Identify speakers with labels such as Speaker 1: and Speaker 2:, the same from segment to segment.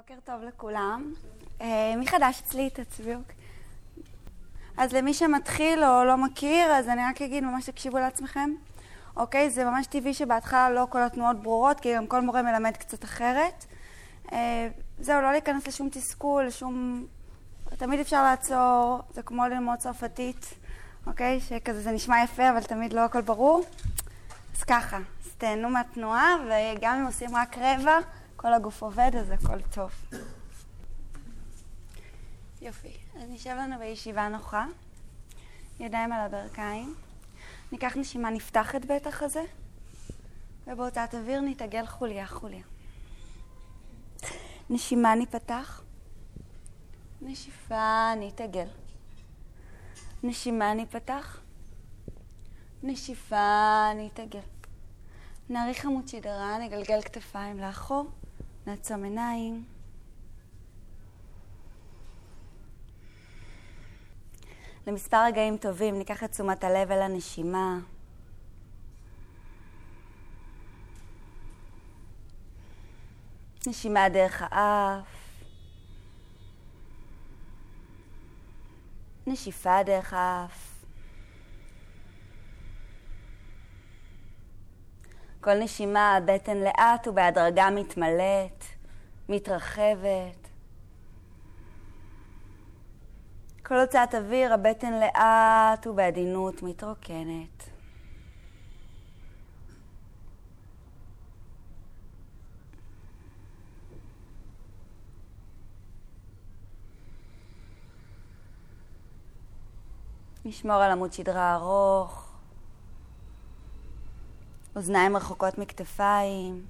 Speaker 1: בוקר טוב לכולם. אה, מי חדש אצלי? תצביעו. אז למי שמתחיל או לא מכיר, אז אני רק אגיד ממש תקשיבו לעצמכם. אוקיי, זה ממש טבעי שבהתחלה לא כל התנועות ברורות, כי גם כל מורה מלמד קצת אחרת. אה, זהו, לא להיכנס לשום תסכול, לשום... תמיד אפשר לעצור, זה כמו ללמוד צרפתית, אוקיי? שכזה זה נשמע יפה, אבל תמיד לא הכל ברור. אז ככה, אז תהנו מהתנועה, וגם אם עושים רק רבע, כל הגוף עובד, אז הכל טוב. יופי, אז נשב לנו בישיבה נוחה, ידיים על הברכיים. ניקח נשימה, נפתח את בית החזה, ובהוצאת אוויר נתעגל חוליה חוליה. נשימה ניפתח, נשיפה נתעגל. נשימה ניפתח, נשיפה נתעגל. נאריך עמוד שדרה, נגלגל כתפיים לאחור, נעצום עיניים. למספר רגעים טובים ניקח את תשומת הלב אל הנשימה. נשימה דרך האף. נשיפה דרך האף. כל נשימה הבטן לאט ובהדרגה מתמלאת, מתרחבת. כל הוצאת אוויר, הבטן לאט ובעדינות מתרוקנת. נשמור על עמוד שדרה ארוך, אוזניים רחוקות מכתפיים.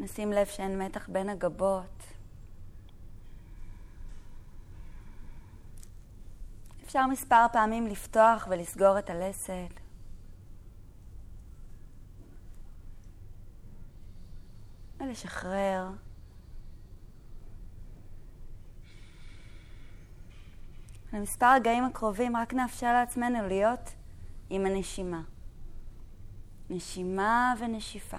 Speaker 1: נשים לב שאין מתח בין הגבות. אפשר מספר פעמים לפתוח ולסגור את הלסת. ולשחרר. למספר הרגעים הקרובים רק נאפשר לעצמנו להיות עם הנשימה. נשימה ונשיפה.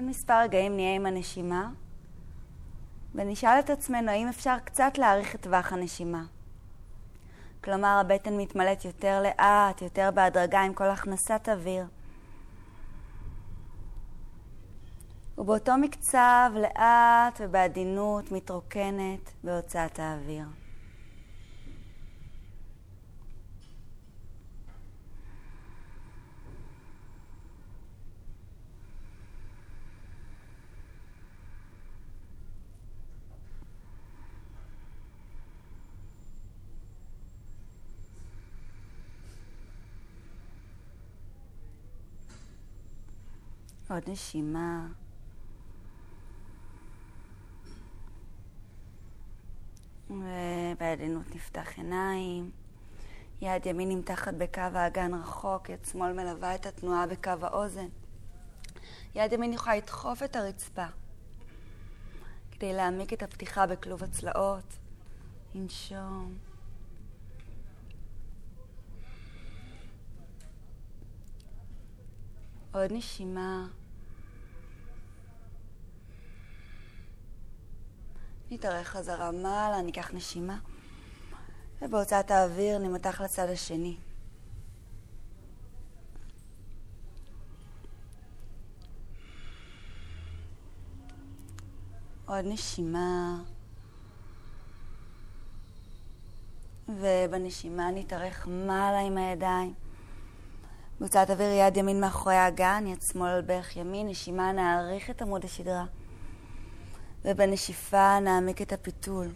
Speaker 1: עוד מספר רגעים נהיה עם הנשימה, ונשאל את עצמנו האם אפשר קצת להאריך את טווח הנשימה. כלומר, הבטן מתמלאת יותר לאט, יותר בהדרגה עם כל הכנסת אוויר. ובאותו מקצב, לאט ובעדינות, מתרוקנת בהוצאת האוויר. עוד נשימה. ובעדינות נפתח עיניים. יד ימין נמתחת בקו האגן רחוק, יד שמאל מלווה את התנועה בקו האוזן. יד ימין יכולה לדחוף את הרצפה כדי להעמיק את הפתיחה בכלוב הצלעות. לנשום. עוד נשימה. נתארך חזרה מעלה, ניקח נשימה, ובהוצאת האוויר נמתח לצד השני. עוד נשימה. ובנשימה נתארך מעלה עם הידיים. בהוצאת אוויר יד ימין מאחורי האגן, יד שמאל על ברך ימין, נשימה נעריך את עמוד השדרה. ובנשיפה נעמיק את הפיתול.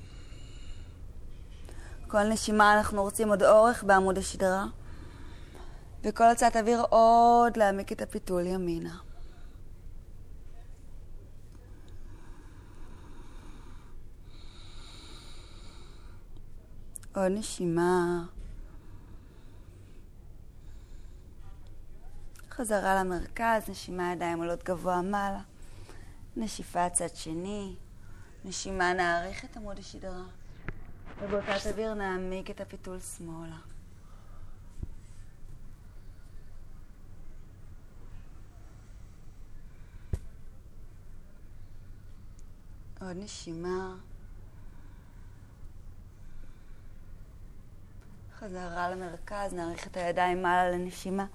Speaker 1: כל נשימה אנחנו רוצים עוד אורך בעמוד השדרה, וכל הוצאת אוויר עוד להעמיק את הפיתול ימינה. עוד נשימה. חזרה למרכז, נשימה ידיים עולות גבוה מעלה. נשיפה צד שני. נשימה נאריך את עמוד השדרה. ובאותה אוויר נעמיק את הפיתול שמאלה. עוד נשימה. חזרה למרכז, נאריך את הידיים מעלה לנשימה,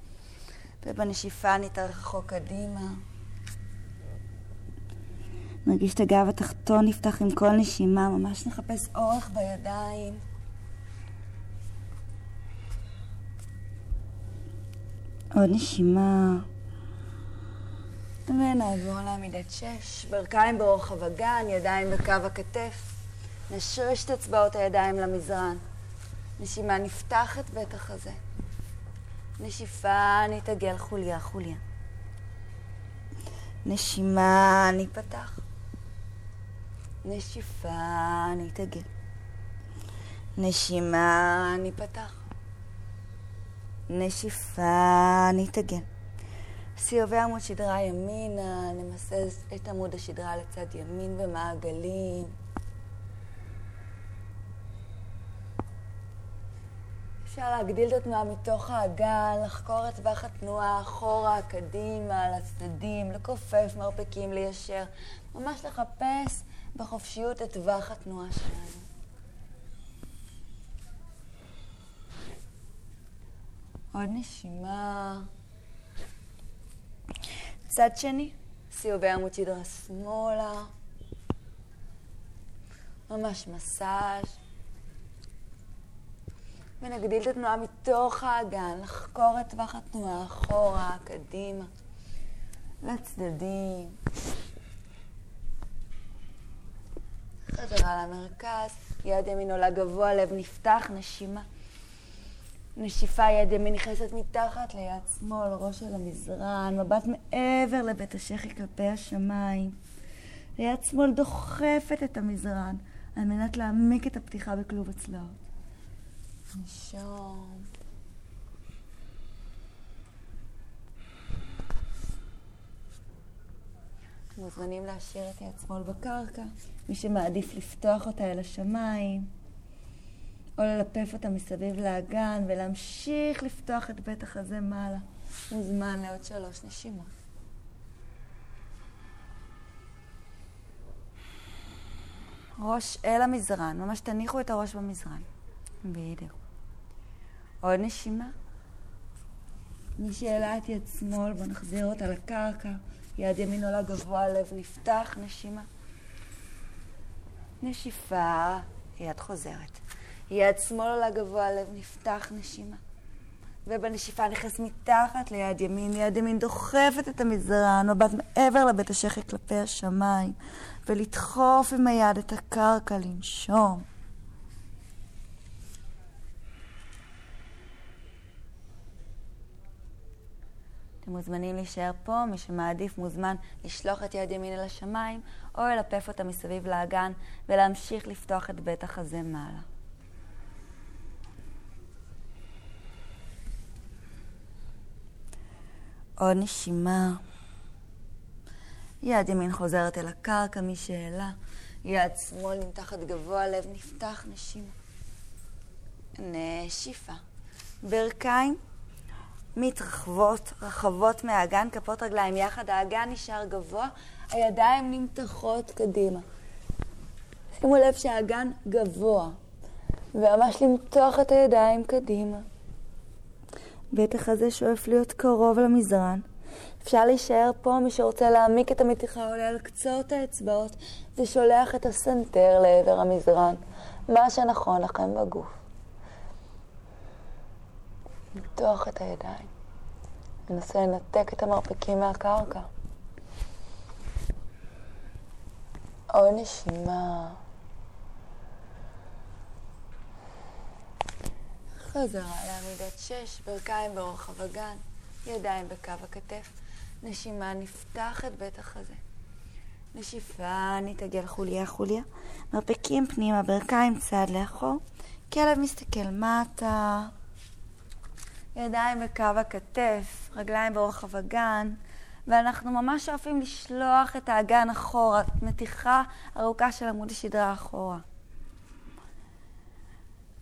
Speaker 1: ובנשיפה נתארך רחוק קדימה. נרגיש את הגב התחתון נפתח עם כל נשימה, ממש נחפש אורך בידיים. עוד נשימה. ונעבור לעמידת שש, ברכיים ברוחב הגן, ידיים בקו הכתף. נשרש את אצבעות הידיים למזרן. נשימה נפתח את בית החזה. נשיפה נתעגל חוליה חוליה. נשימה ניפתח. נשיפה נתעגל. נשימה ניפתח. נשיפה נתעגל. סיובי עמוד שדרה ימינה, נמסס את עמוד השדרה לצד ימין במעגלים. אפשר להגדיל את התנועה מתוך האגן, לחקור את טווח התנועה אחורה, קדימה, לצדדים, לכופף מרפקים, ליישר. ממש לחפש בחופשיות את טווח התנועה שלנו. עוד נשימה. צד שני, סיובי עמוד שדרה שמאלה. ממש מסאז'. ונגדיל את התנועה מתוך האגן, לחקור את טווח התנועה אחורה, קדימה, לצדדים. חזרה למרכז, יד ימין עולה גבוה, לב נפתח, נשימה. נשיפה, יד ימין נכנסת מתחת ליד שמאל, ראש של המזרן, מבט מעבר לבית השחי כלפי השמיים. ויד שמאל דוחפת את המזרן על מנת להעמיק את הפתיחה בכלוב הצלעות. נשום. מוזמנים להשאיר את יד שמאל בקרקע, מי שמעדיף לפתוח אותה אל השמיים, או ללפף אותה מסביב לאגן ולהמשיך לפתוח את בית החזה מעלה. מוזמן לעוד שלוש נשימות. ראש אל המזרן, ממש תניחו את הראש במזרן. בדיוק. עוד נשימה. מי שהעלה את יד שמאל, בואו נחזיר אותה לקרקע. יד ימין עולה גבוה, לב נפתח, נשימה. נשיפה, יד חוזרת. יד שמאל עולה גבוה, לב נפתח, נשימה. ובנשיפה נכנס מתחת ליד ימין, יד ימין דוחפת את המזרן, מבט מעבר לבית השחי כלפי השמיים, ולדחוף עם היד את הקרקע, לנשום. אתם מוזמנים להישאר פה, מי שמעדיף מוזמן לשלוח את יד ימין אל השמיים, או ללפף אותה מסביב לאגן ולהמשיך לפתוח את בית החזה מעלה. עוד נשימה. יד ימין חוזרת אל הקרקע, מי. יד שמאל מתחת גבוה, לב נפתח, נשימה. נשיפה. ברכיים מתרחבות, רחבות מהאגן, כפות רגליים יחד, האגן נשאר גבוה, הידיים נמתחות קדימה. שימו לב שהאגן גבוה, וממש למתוח את הידיים קדימה. בטח הזה שואף להיות קרוב למזרן. אפשר להישאר פה, מי שרוצה להעמיק את המתיחה עולה על קצות האצבעות ושולח את הסנטר לעבר המזרן, מה שנכון לכם בגוף. למתוח את הידיים. ננסה לנתק את המרפקים מהקרקע. עוד נשימה. חזרה לעמידת שש, ברכיים ברוחב הגן, ידיים בקו הכתף. נשימה, נפתח את בית החזה. נשיפה, נתעגל חוליה חוליה. מרפקים פנימה, ברכיים צד לאחור. כלב מסתכל מטה. ידיים בקו הכתף, רגליים ברוחב הגן. ואנחנו ממש שואפים לשלוח את האגן אחורה, מתיחה ארוכה של עמוד השדרה אחורה.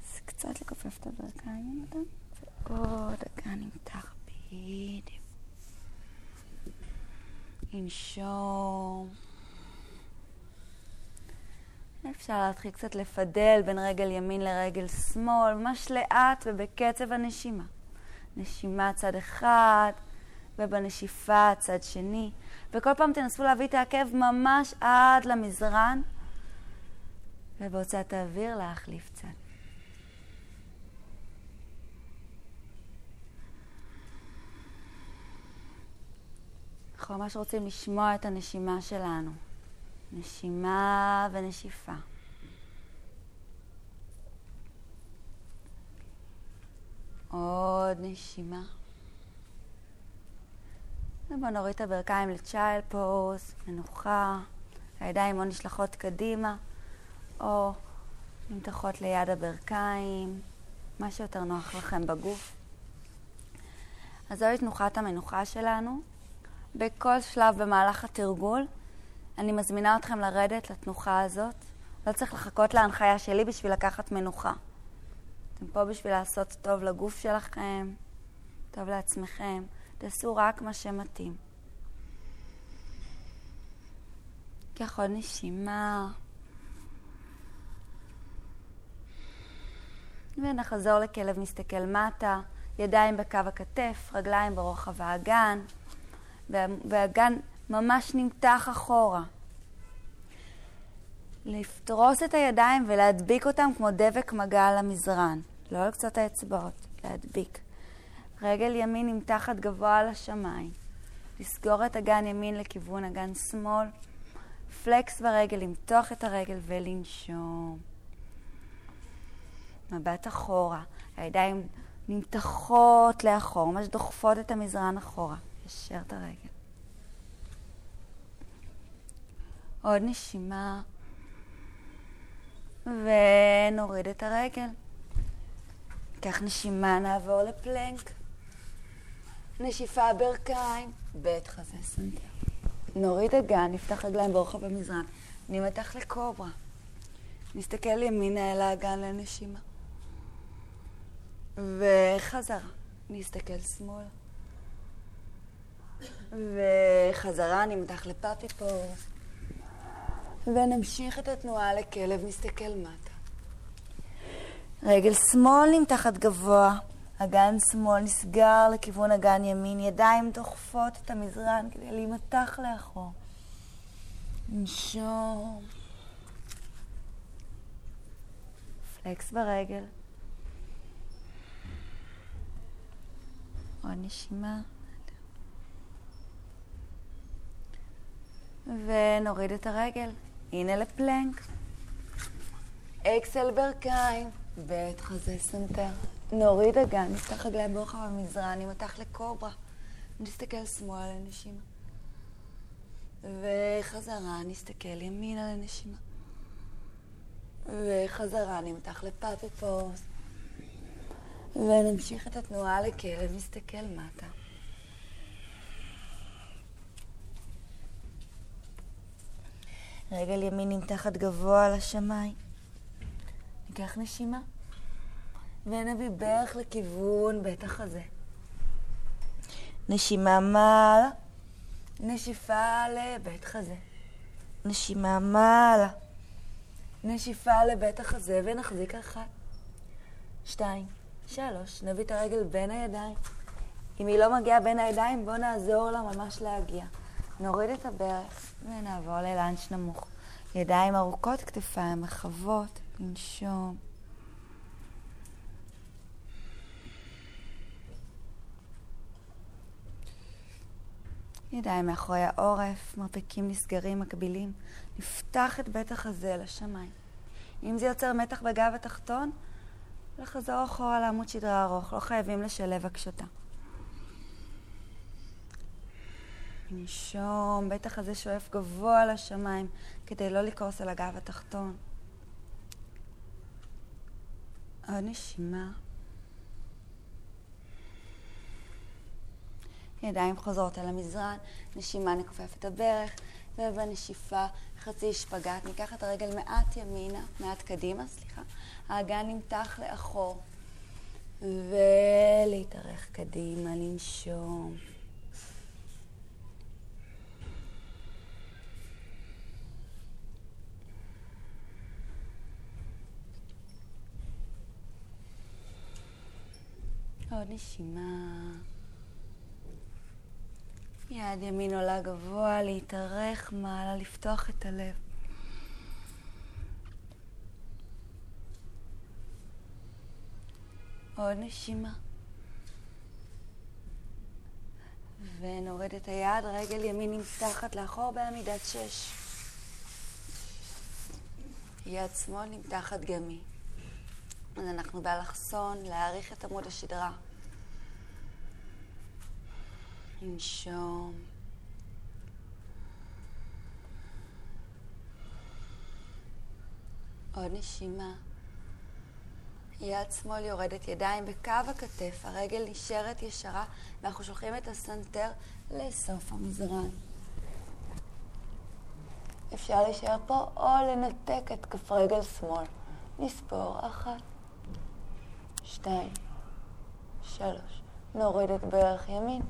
Speaker 1: אז קצת לכופף את הברכיים, ועוד אגן נמתח בדיוק. לנשום. אפשר להתחיל קצת לפדל בין רגל ימין לרגל שמאל, ממש לאט ובקצב הנשימה. נשימה צד אחד, ובנשיפה צד שני. וכל פעם תנסו להביא את העקב ממש עד למזרן, ובהוצאת האוויר להחליף צד. אנחנו ממש רוצים לשמוע את הנשימה שלנו. נשימה ונשיפה. עוד נשימה. ובואו נוריד את הברכיים לצ'יילד פוז, מנוחה, הידיים או נשלחות קדימה, או נמתחות ליד הברכיים, מה שיותר נוח לכם בגוף. אז זוהי תנוחת המנוחה שלנו. בכל שלב במהלך התרגול, אני מזמינה אתכם לרדת לתנוחה הזאת. לא צריך לחכות להנחיה שלי בשביל לקחת מנוחה. אתם פה בשביל לעשות טוב לגוף שלכם, טוב לעצמכם. תעשו רק מה שמתאים. קח עוד נשימה. ונחזור לכלב מסתכל מטה, ידיים בקו הכתף, רגליים ברוחב האגן, והאגן ממש נמתח אחורה. לפתרוס את הידיים ולהדביק אותם כמו דבק מגע על המזרן, לא על קצות האצבעות, להדביק. רגל ימין נמתחת גבוה על השמיים. לסגור את אגן ימין לכיוון אגן שמאל. פלקס ברגל, למתוח את הרגל ולנשום. מבט אחורה, הידיים נמתחות לאחור, ממש דוחפות את המזרן אחורה. ישר את הרגל. עוד נשימה, ונוריד את הרגל. קח נשימה, נעבור לפלנק. נשיפה ברכיים, בית חזה סנטר. נוריד אגן, נפתח רגליים ברוחב המזרן. נמתח לקוברה. נסתכל ימינה אל האגן לנשימה. וחזרה. נסתכל שמאלה. וחזרה, נמתח לפאפי פורס. ונמשיך את התנועה לכלב, נסתכל מטה. רגל שמאל נמתחת גבוה. אגן שמאל נסגר לכיוון אגן ימין, ידיים דוחפות את המזרן כדי להימתח לאחור. נשום. flex ברגל. עוד נשימה. ונוריד את הרגל. הנה לפלנק. exhale ברכיים, בית חזה סנטר. נוריד אגן, נפתח רגליים ברוחב המזרן, נמתח לקוברה. נסתכל שמאלה לנשימה. וחזרה, נסתכל ימינה לנשימה. וחזרה, נמתח לפאפי פורס. ונמשיך את התנועה לכלב, נסתכל מטה. רגל ימין נמתחת גבוה על השמיים. ניקח נשימה. ונביא ברך לכיוון בית החזה. נשימה מעלה, נשיפה לבית חזה. נשימה מעלה, נשיפה לבית החזה ונחזיק אחת, שתיים, שלוש, נביא את הרגל בין הידיים. אם היא לא מגיעה בין הידיים, בואו נעזור לה ממש להגיע. נוריד את הברך ונעבור ללאנץ' נמוך. ידיים ארוכות, כתפיים רחבות, לנשום. ידיים מאחורי העורף, מרפקים נסגרים, מקבילים. נפתח את בית החזה לשמיים. אם זה יוצר מתח בגב התחתון, לחזור אחורה לעמוד שדרה ארוך. לא חייבים לשלב הקשתה. ננשום, בית החזה שואף גבוה לשמיים כדי לא לקרוס על הגב התחתון. עוד נשימה. ידיים חוזרות על המזרן, נשימה נכופף את הברך, ובנשיפה חצי שפגאט. ניקח את הרגל מעט ימינה, מעט קדימה, סליחה. האגן נמתח לאחור. ולהתארך קדימה, לנשום. עוד נשימה. יד ימין עולה גבוה, להתארך מעלה, לפתוח את הלב. עוד נשימה. ונוריד את היד, רגל ימין נמתחת לאחור בעמידת שש. יד שמאל נמתחת גמי. אז אנחנו באלכסון, להעריך את עמוד השדרה. לנשום. עוד נשימה. יד שמאל יורדת, ידיים בקו הכתף, הרגל נשארת ישרה, ואנחנו שולחים את הסנטר לסוף המזרן. אפשר להישאר פה או לנתק את כף רגל שמאל. נספור אחת, שתיים, שלוש. נוריד את ברך ימין.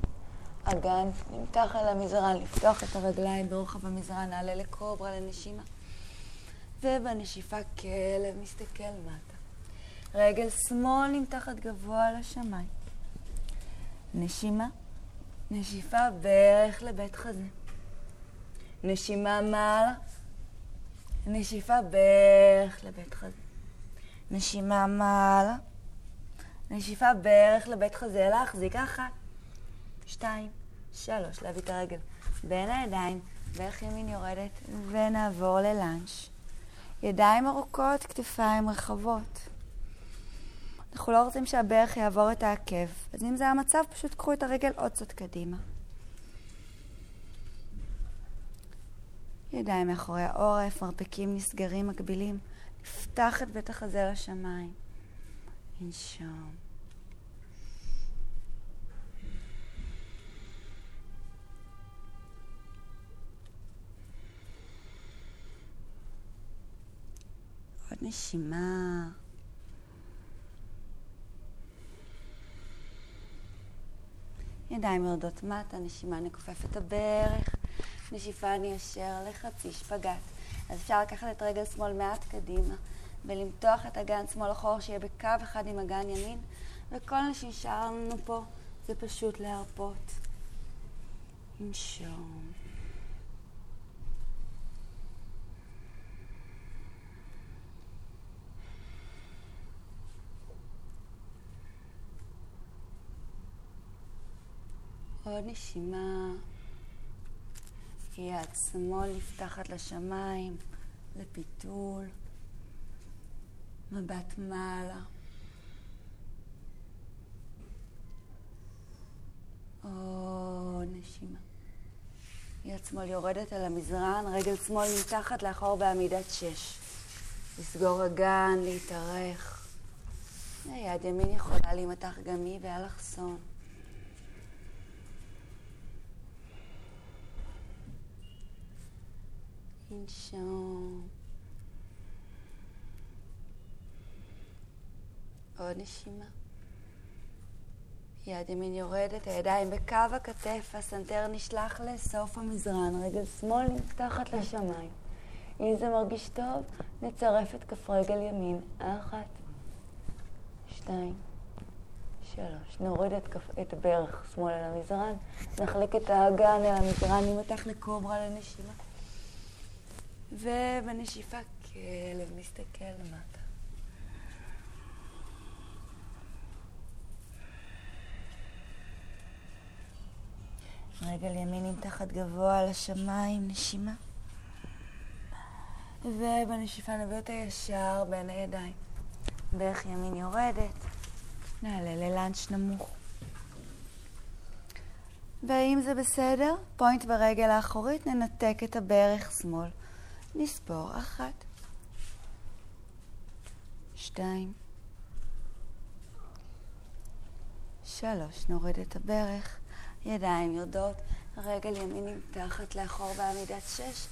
Speaker 1: אגן, נמתח על המזרן, לפתוח את הרגליים ברוחב המזרן, נעלה לקוברה לנשימה. ובנשיפה כלב מסתכל מטה. רגל שמאל נמתחת גבוה לשמיים. נשימה, נשיפה ברך לבית חזה. נשימה מעלה, נשיפה ברך לבית חזה. נשימה מעלה, נשיפה ברך לבית חזה, להחזיק אחת, שתיים, שלוש, להביא את הרגל בין הידיים, ברך ימין יורדת, ונעבור ללאנץ'. ידיים ארוכות, כתפיים רחבות. אנחנו לא רוצים שהברך יעבור את העקב, אז אם זה המצב, פשוט קחו את הרגל עוד קצת קדימה. ידיים מאחורי העורף, מרפקים נסגרים, מקבילים. נפתח את בית החזה לשמיים. ננשום. עוד נשימה. ידיים יורדות מטה, נשימה נכופף את הברך, נשיפה אני אשר לחצי שפגאט. אז אפשר לקחת את רגל שמאל מעט קדימה ולמתוח את אגן שמאל אחור שיהיה בקו אחד עם אגן ימין, וכל מה שנשאר לנו פה זה פשוט להרפות. ננשום. עוד נשימה. יד שמאל נפתחת לשמיים, לפיתול. מבט מעלה. עוד נשימה. יד שמאל יורדת על המזרן, רגל שמאל נמתחת לאחור בעמידת שש. לסגור אגן, להתארך. יד ימין יכולה להימתח גם היא באלכסון. לנשום. עוד נשימה. יד ימין יורדת, הידיים בקו הכתף, הסנטר נשלח לסוף המזרן, רגל שמאל נפתחת לשמיים. אם זה מרגיש טוב, נצרף את כף רגל ימין. אחת, שתיים, שלוש. נוריד את, כף, את הברך שמאל אל המזרן, נחלק את האגן אל המזרן, נמתח לקוברה לנשימה. ובנשיפה כלב מסתכל למטה. רגל ימין עם תחת גבוה על השמיים, נשימה. ובנשיפה נביא אותה ישר בין הידיים. ברך ימין יורדת, נעלה ללאנץ' נמוך. ואם זה בסדר, פוינט ברגל האחורית, ננתק את הברך שמאל. נספור אחת, שתיים, שלוש, נוריד את הברך, ידיים יורדות, רגל ימין נמתחת לאחור בעמידת שש,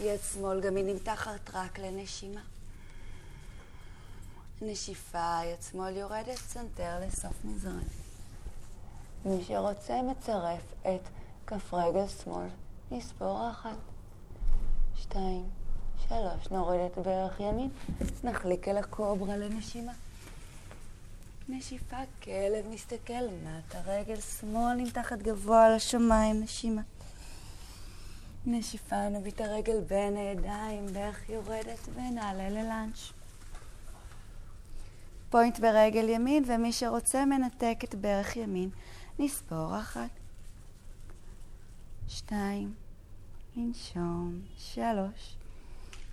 Speaker 1: יד שמאל גם היא נמתחת רק לנשימה. נשיפה, יד שמאל יורדת, צנתר לסוף מזרן. מי שרוצה מצרף את כף רגל שמאל, נספור אחת, שתיים, שלוש, נוריד את ברך ימין, נחליק אל הקוברה לנשימה. נשיפה, כלב מסתכל למטה, רגל שמאל נמתחת גבוה השמיים, נשימה. נשיפה, נביא את הרגל בין הידיים, ברך יורדת ונעלה ללאנץ'. פוינט ברגל ימין, ומי שרוצה מנתק את ברך ימין. נספור אחת, שתיים, לנשום, שלוש.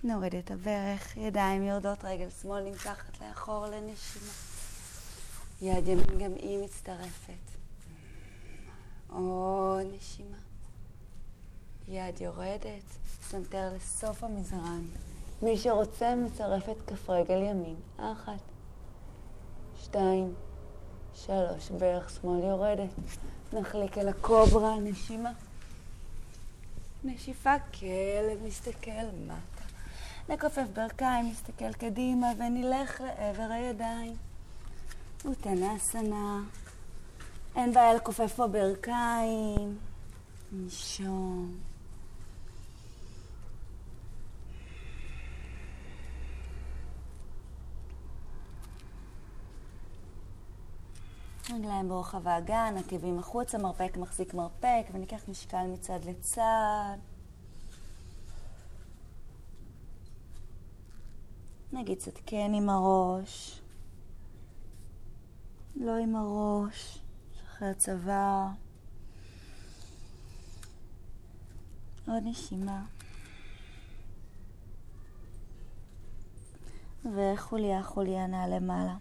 Speaker 1: נוריד את הברך, ידיים יורדות, רגל שמאל נמתחת לאחור לנשימה. יד ימין גם היא מצטרפת. עוד נשימה. יד יורדת, סנטר לסוף המזרן. מי שרוצה מצרף את כף רגל ימין. אחת, שתיים, שלוש, ברך שמאל יורדת. נחליק אל הקוברה, נשימה. נשיפה, כלב מסתכל מטה. נכופף ברכיים, נסתכל קדימה ונלך לעבר הידיים. ותנסנה. אין בעיה לכופף פה ברכיים. נשום. רגליים ברוחב האגן, עקבים החוצה, מרפק מחזיק מרפק, וניקח משקל מצד לצד. נגיד קצת כן עם הראש, לא עם הראש, שחרר צוואר. עוד נשימה. וחוליה חוליה נעלה מעלה.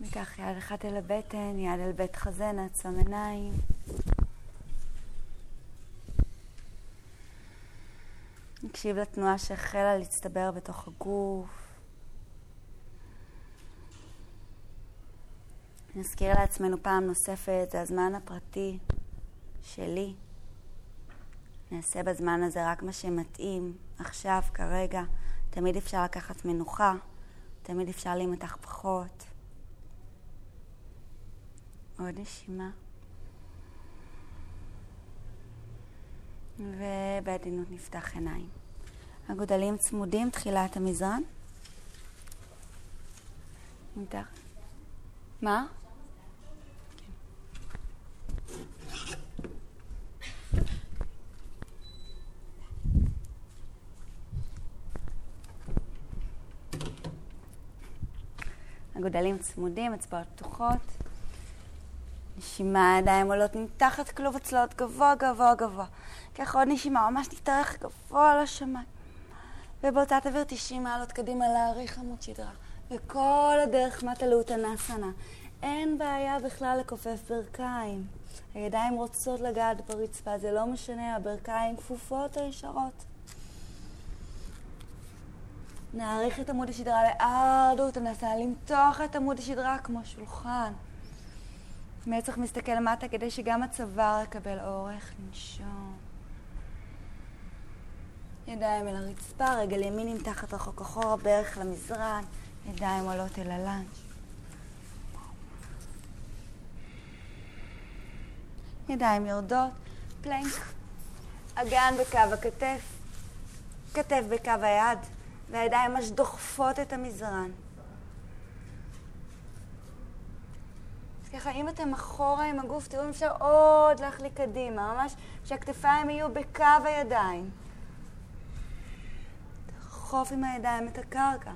Speaker 1: ניקח יד אחת אל הבטן, יד אל בית חזה, נעצום עיניים. נקשיב לתנועה שהחלה להצטבר בתוך הגוף. נזכיר לעצמנו פעם נוספת, זה הזמן הפרטי שלי. נעשה בזמן הזה רק מה שמתאים, עכשיו, כרגע. תמיד אפשר לקחת מנוחה, תמיד אפשר להימתח פחות. עוד נשימה. ובעדינות נפתח עיניים. הגודלים צמודים, תחילת המזרן. מה? הגודלים צמודים, אצבעות פתוחות. נשימה, ידיים עולות מתחת כלוב הצלעות גבוה, גבוה, גבוה. ככה עוד נשימה, ממש נתארך גבוה על השמיים. ובאותה תעביר 90 מעלות קדימה להאריך עמוד שדרה. וכל הדרך מטה לאותנסנה. אין בעיה בכלל לכופף ברכיים. הידיים רוצות לגעת ברצפה, זה לא משנה, הברכיים כפופות או ישרות. נעריך את עמוד השדרה לארדות, ננסה למתוח את עמוד השדרה כמו שולחן. מצח מסתכל למטה כדי שגם הצוואר יקבל אורך, ננשום. ידיים אל הרצפה, רגל ימין נמתחת רחוק אחורה, ברך למזרן, ידיים עולות אל הלאנץ'. ידיים יורדות, פלנק, אגן בקו הכתף, כתף בקו היד, והידיים ממש דוחפות את המזרן. אז ככה, אם אתם אחורה עם הגוף, תראו אם אפשר עוד להחליק קדימה, ממש שהכתפיים יהיו בקו הידיים. דחוף עם הידיים את הקרקע.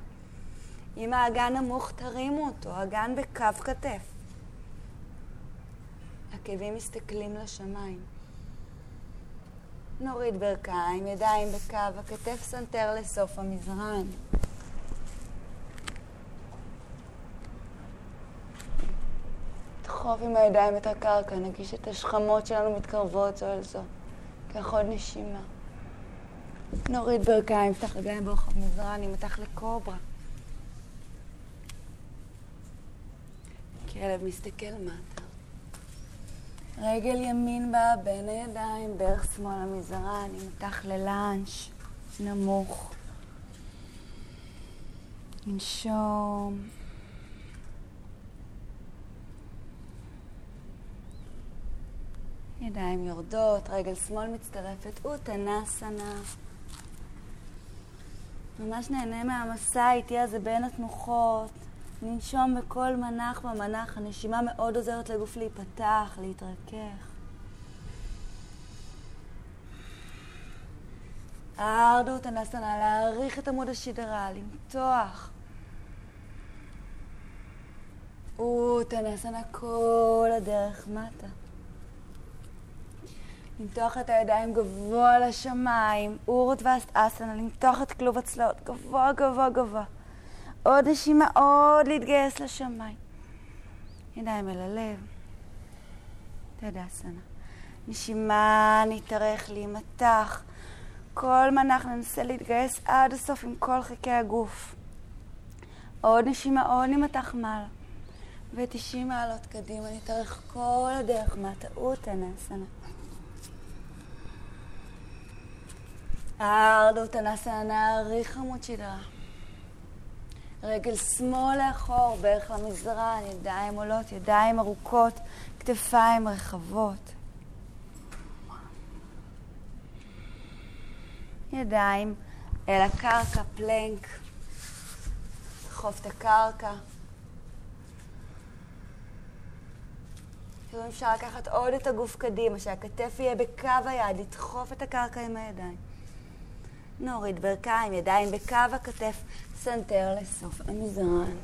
Speaker 1: אם האגן נמוך, תרימו אותו, אגן בקו כתף. עקבים מסתכלים לשמיים. נוריד ברכיים, ידיים בקו הכתף, סנטר לסוף המזרן. לדחוף עם הידיים את הקרקע, נגיש את השכמות שלנו מתקרבות זו אל זו. קח עוד נשימה. נוריד ברכיים, נפתח רגליים ברוחב מזרן, נמתח לקוברה. כלב מסתכל מטה. רגל ימין בה בין הידיים, ברך שמאל המזרן, נמתח ללאנץ', נמוך. ננשום. ידיים יורדות, רגל שמאל מצטרפת, אוטנסנה. ממש נהנה מהמסע האיטי הזה בין התנוחות. ננשום בכל מנח במנח, הנשימה מאוד עוזרת לגוף להיפתח, להתרכך. הארדות הנסנה, להעריך את עמוד השדרה, למתוח. אוטנסנה כל הדרך מטה. למתוח את הידיים גבוה לשמיים, אורות ואסטנה, למתוח את כלוב הצלעות, גבוה, גבוה, גבוה. עוד נשימה, עוד להתגייס לשמיים. ידיים אל הלב. תדסנה. נשימה, נתארך, להימתח. כל מנח ננסה להתגייס עד הסוף עם כל חלקי הגוף. עוד נשימה, עוד נמתח מעלה. ו-90 מעלות קדימה, נתארך כל הדרך מהטעות הנסנה. הארדוטנסנה, נעריך עמוד שדרה. רגל שמאל לאחור, בערך למזרן, ידיים עולות, ידיים ארוכות, כתפיים רחבות. ידיים אל הקרקע, פלנק. דחוף את הקרקע. אם אפשר לקחת עוד את הגוף קדימה, שהכתף יהיה בקו היד, לדחוף את הקרקע עם הידיים. נוריד ברכיים, ידיים בקו הכתף, סנטר לסוף המזרן.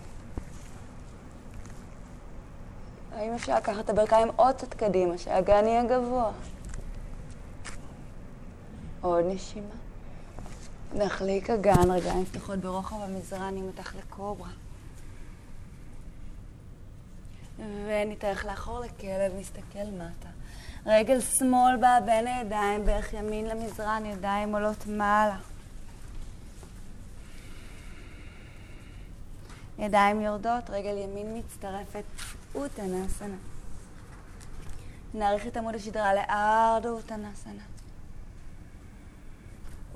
Speaker 1: האם אפשר לקחת את הברכיים עוד קצת קדימה, שהאגן יהיה גבוה? עוד נשימה. נחליק אגן, רגליים פתוחות ברוחב המזרן, נמתח לקוברה. ונתארך לאחור לכלב, נסתכל מטה. רגל שמאל באה בין הידיים, בערך ימין למזרן, ידיים עולות מעלה. ידיים יורדות, רגל ימין מצטרפת, אוטנסנה. נאריך את עמוד השדרה לארדו אוטנסנה.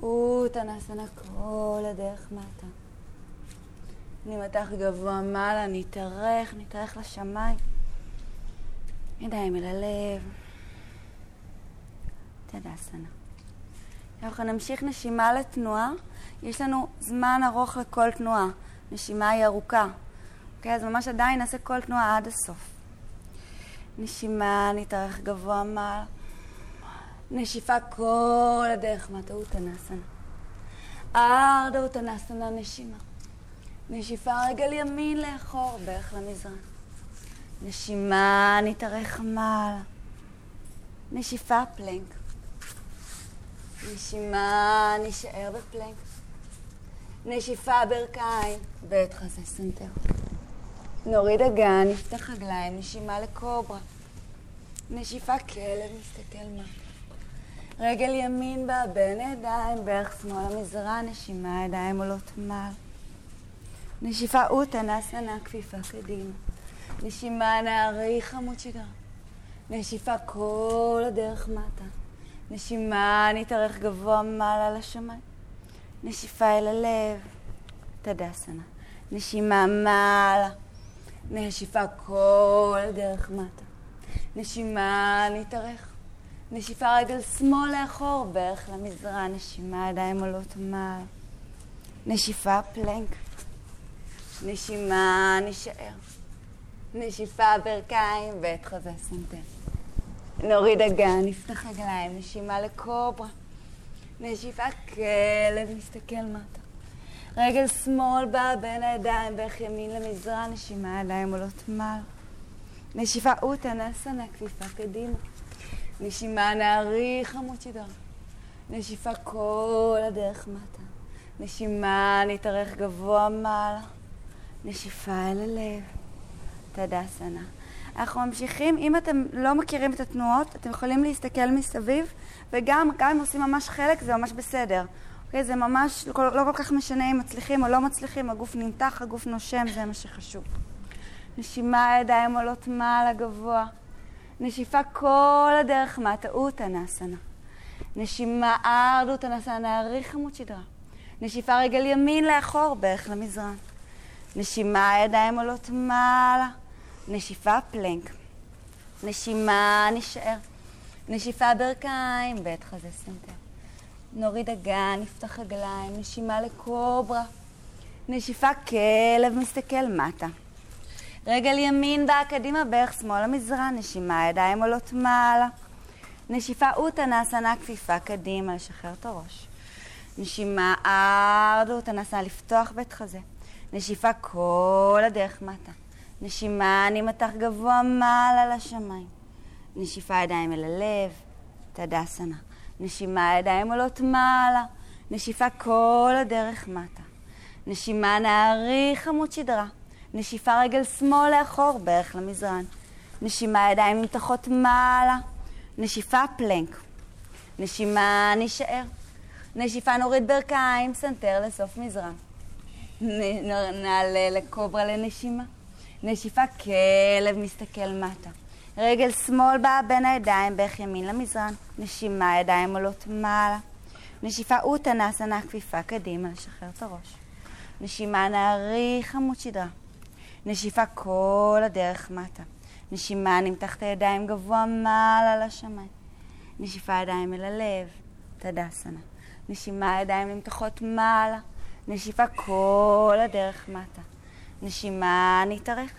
Speaker 1: אוטנסנה כל הדרך מטה. נמתח גבוה מעלה, נתארך, נתארך לשמיים. ידיים אל הלב. תדסנה. אנחנו נמשיך נשימה לתנועה. יש לנו זמן ארוך לכל תנועה. נשימה היא ארוכה. אוקיי? אז ממש עדיין נעשה כל תנועה עד הסוף. נשימה, נתארך גבוה מעלה. נשיפה כל הדרך. ארדה אוטנסנה נשימה. נשיפה רגל ימין לאחור, בערך למזרן. נשימה, נתארך מעלה. נשיפה פלנק. נשימה, נשאר בפלנק. נשיפה ברכיים, בית חזה סנטר. נוריד אגן, נפתח רגליים, נשימה לקוברה. נשיפה כלב, מסתכל מטה. רגל ימין באה בין ידיים, ברך שמאל למזרן, נשימה, ידיים עולות מעל. נשיפה אוטנאסנה, כפיפה קדימה. נשימה, נאריך עמוד שדרה. נשיפה כל הדרך מטה. נשימה, נתארך גבוה מעלה לשמיים. נשיפה אל הלב, תדסנה. נשימה מעלה. נשיפה כל הדרך מטה. נשימה, נתארך. נשיפה רגל שמאל לאחור, בערך למזרע, נשימה, ידיים עולות מעלה. נשיפה פלנק. נשימה, נשאר. נשיפה ברכיים, בית חזה סנטר. נוריד אגן, נפתח רגליים, נשימה לקוברה. נשיפה כלב, מסתכל מטה. רגל שמאל באה בין הידיים, ברך ימין למזרן, נשימה ידיים עולות מעלה. נשיפה אוטנאסנה, כפיפה קדימה. נשימה נאריך שדרה. נשיפה כל הדרך מטה. נשימה נתארך גבוה מעלה. נשיפה אל הלב. תדסנה. אנחנו ממשיכים, אם אתם לא מכירים את התנועות, אתם יכולים להסתכל מסביב, וגם גם אם עושים ממש חלק, זה ממש בסדר. אוקיי? זה ממש לא, לא כל כך משנה אם מצליחים או לא מצליחים, הגוף נמתח, הגוף נושם, זה מה שחשוב. נשימה, ידיים עולות מעלה גבוה. נשיפה כל הדרך מהטעות הנסנה. נשימה ארדות הנסנה, נעריך עמוד שדרה. נשיפה רגל ימין לאחור, ברך למזרן. נשימה, ידיים עולות מעלה. נשיפה פלנק. נשימה, נשאר. נשיפה ברכיים, בית חזה סנטר. נוריד אגן, נפתח רגליים, נשימה לקוברה. נשיפה כלב מסתכל מטה. רגל ימין באה קדימה, ברך שמאל למזרן, נשימה, ידיים עולות מעלה. נשיפה אוטנסנה, כפיפה קדימה, לשחרר את הראש. נשימה ארדו אוטנסנה, לפתוח בית חזה. נשיפה כל הדרך מטה. נשימה, אני מתח גבוה מעלה לשמיים. נשיפה ידיים אל הלב, תדסנה. נשימה ידיים עולות מעלה. נשיפה כל הדרך מטה. נשימה נעריך עמוד שדרה. נשיפה רגל שמאל לאחור, בערך למזרן. נשימה ידיים נמתחות מעלה. נשיפה פלנק. נשימה נשאר. נשיפה נוריד ברכיים, סנטר לסוף מזרן. נעלה לקוברה לנשימה. נשיפה כלב מסתכל מטה. רגל שמאל באה בין הידיים, ברך ימין למזרן. נשימה, ידיים עולות מעלה. נשיפה אוטנאסנה, כפיפה קדימה, לשחרר את הראש. נשימה נאריך עמוד שדרה. נשיפה כל הדרך מטה. נשימה נמתח את הידיים גבוה מעלה לשמיים. נשיפה ידיים אל הלב, טדאסנה. נשימה ידיים נמתחות מעלה. נשיפה כל הדרך מטה. נשימה נתארך.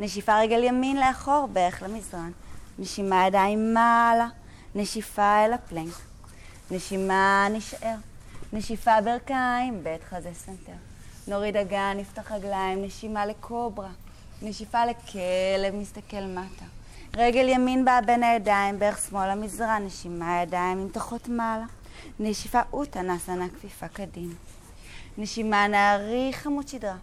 Speaker 1: נשיפה רגל ימין לאחור, ברך למזרן. נשימה ידיים מעלה. נשיפה אל הפלנק. נשימה נשאר. נשיפה ברכיים, בית חזה סנטר. נוריד אגן, נפתח רגליים, נשימה לקוברה. נשיפה לכלב, מסתכל מטה. רגל ימין באה בין הידיים, בערך שמאל למזרע, נשימה ידיים, נמתחות מעלה. נשיפה אוטה, נסנה כפיפה קדימה. נשימה נעריך עמוד שדרה.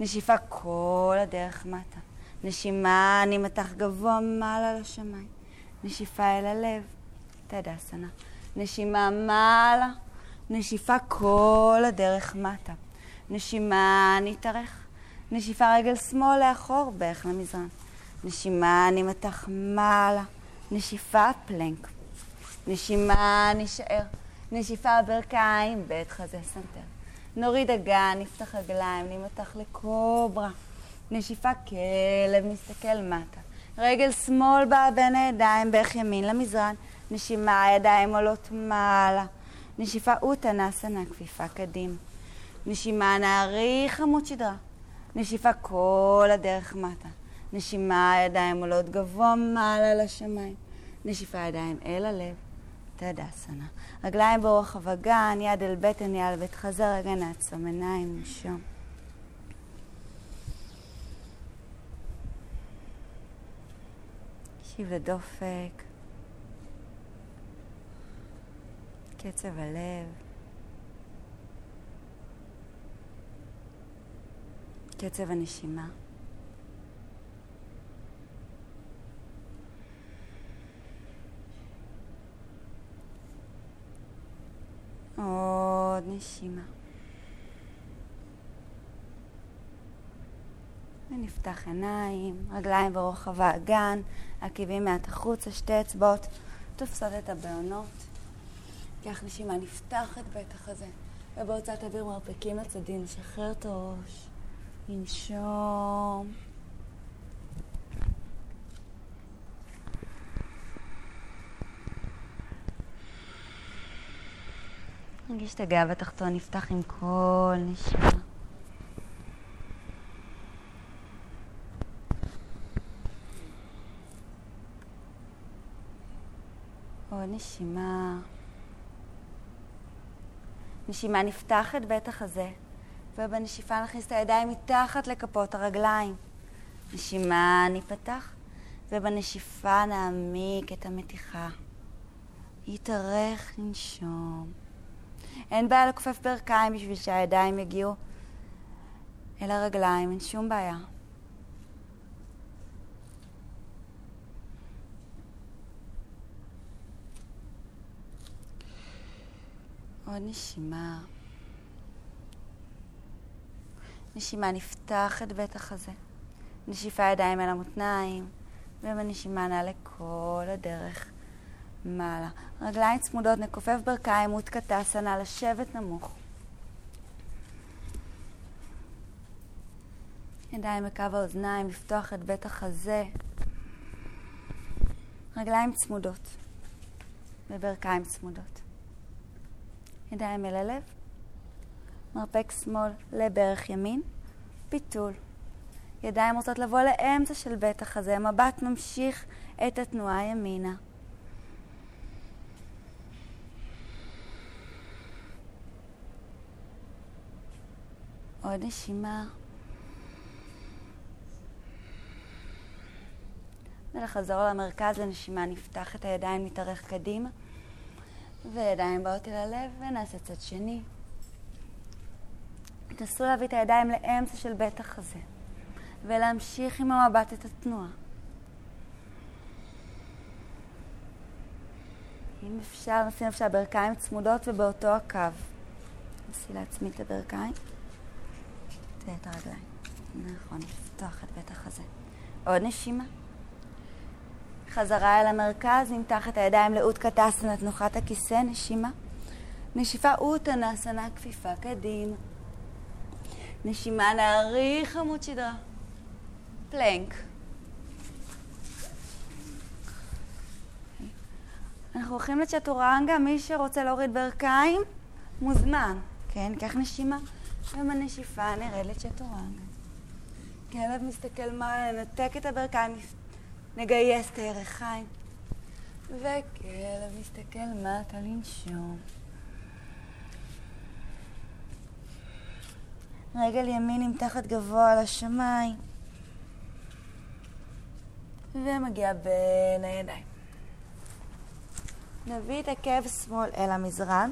Speaker 1: נשיפה כל הדרך מטה. נשימה, אני מתח גבוה מעלה לשמיים. נשיפה אל הלב, תדסנה. נשימה מעלה, נשיפה כל הדרך מטה. נשימה, נתארך. נשיפה רגל שמאל לאחור, ברך למזרן. נשימה, נימתח מעלה. נשיפה, פלנק. נשימה, נשאר. נשיפה ברכיים, בית חזה סנטר. נוריד אגן, נפתח רגליים, נמתח לקוברה. נשיפה כלב, מסתכל מטה. רגל שמאל באה בין הידיים, ברך ימין למזרן. נשימה, ידיים עולות מעלה. נשיפה אוטה נסנה, כפיפה קדימה. נשימה נעריך עמוד שדרה. נשיפה כל הדרך מטה. נשימה, ידיים עולות גבוה מעלה לשמיים. נשיפה ידיים אל הלב. תדסנה. רגליים באורך אבגן, יד אל בטן, יד אל בית חזר, רגע נעצום עיניים, נשום. תקשיב לדופק, קצב הלב, קצב הנשימה. עוד נשימה. ונפתח עיניים, רגליים ברוחב האגן, עקבים מעט החוצה, שתי אצבעות תופסות את הבעונות. קח נשימה, נפתח את בית החזה, ובהוצאת אוויר מרפקים לצדדים, נשחרר את הראש, ננשום. נרגיש את הגב התחתון נפתח עם כל נשימה. עוד נשימה. נשימה נפתחת בית החזה, ובנשיפה נכניס את הידיים מתחת לכפות הרגליים. נשימה ניפתח, ובנשיפה נעמיק את המתיחה. יתארך לנשום. אין בעיה לכופף ברכיים בשביל שהידיים יגיעו אל הרגליים, אין שום בעיה. עוד נשימה. נשימה נפתח את בית החזה. נשיפה ידיים אל המותניים, ובנשימה נעלה כל הדרך מעלה. רגליים צמודות, נכופף ברכיים, מות קטסנה, לשבת נמוך. ידיים בקו האוזניים, לפתוח את בית החזה. רגליים צמודות וברכיים צמודות. ידיים אל הלב, מרפק שמאל לברך ימין, פיתול. ידיים רוצות לבוא לאמצע של בית החזה, מבט ממשיך את התנועה ימינה. עוד נשימה. ולחזור למרכז לנשימה, נפתח את הידיים, נתארך קדימה. וידיים באות אל הלב, ונעשה צד שני. תנסו להביא את הידיים לאמצע של בית החזה, ולהמשיך עם המבט את התנועה. אם אפשר, נשים לב שהברכיים צמודות ובאותו הקו. נסי להצמיד את הברכיים ואת הרגליים. נכון, לפתוח את בית החזה. עוד נשימה. חזרה אל המרכז, נמתח את הידיים לאות קטסנה, תנוחת הכיסא, נשימה. נשיפה אוטנסנה, כפיפה קדימה. נשימה נאריך עמוד שדרה. פלנק. אנחנו הולכים לצ'טורנגה, מי שרוצה להוריד ברכיים, מוזמן. כן, קח נשימה, ובנשיפה נרד לצ'טורנגה. כלב מסתכל מה, ננתק את הברכיים, נגייס את הירכיים. וכלב מסתכל מטה לנשום. רגל ימין נמתחת גבוה על השמיים. ומגיע בין הידיים. נביא את עקב שמאל אל המזרן.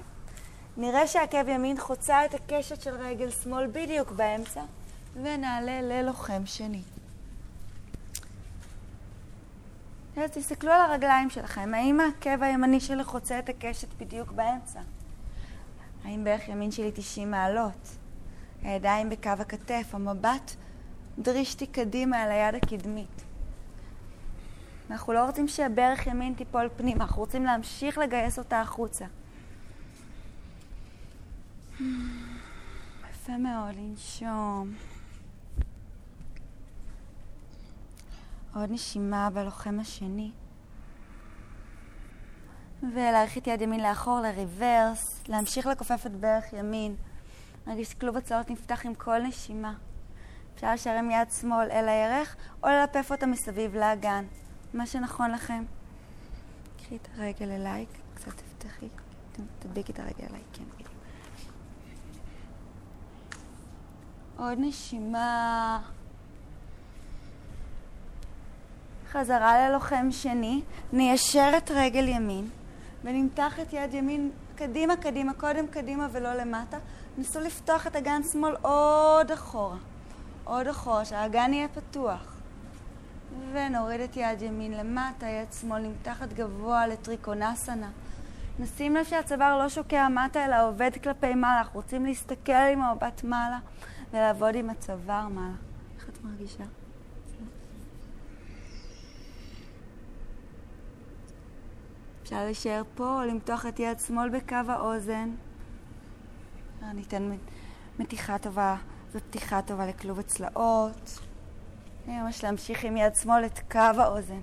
Speaker 1: נראה שעקב ימין חוצה את הקשת של רגל שמאל בדיוק באמצע, ונעלה ללוחם שני. אז תסתכלו על הרגליים שלכם, האם העקב הימני שלי חוצה את הקשת בדיוק באמצע? האם בערך ימין שלי 90 מעלות? הידיים בקו הכתף, המבט דרישתי קדימה אל היד הקדמית. אנחנו לא רוצים שברך ימין תיפול פנימה, אנחנו רוצים להמשיך לגייס אותה החוצה. יפה מאוד, לנשום. עוד נשימה בלוחם השני. ולהרחיק יד ימין לאחור לריברס, להמשיך לכופף את ברך ימין. נרגיש כלוב הצלעות נפתח עם כל נשימה. אפשר לשרם יד שמאל אל הירך, או ללפף אותה מסביב לאגן. מה שנכון לכם. קחי את הרגל אליי, קצת תפתחי, תדביקי את הרגל אליי, כן, בדיוק. עוד נשימה. חזרה ללוחם שני, ניישר את רגל ימין ונמתח את יד ימין קדימה, קדימה, קודם קדימה ולא למטה. ניסו לפתוח את אגן שמאל עוד אחורה, עוד אחורה, שהאגן יהיה פתוח. ונוריד את יד ימין למטה, יד שמאל נמתחת גבוה לטריקונסנה. נשים לב שהצוואר לא שוקע מטה אלא עובד כלפי מעלה. אנחנו רוצים להסתכל עם המבט מעלה ולעבוד עם הצוואר מעלה. איך את מרגישה? אפשר להישאר פה או למתוח את יד שמאל בקו האוזן. ניתן מתיחה טובה ופתיחה טובה לכלוב הצלעות. ממש להמשיך עם יד שמאל את קו האוזן.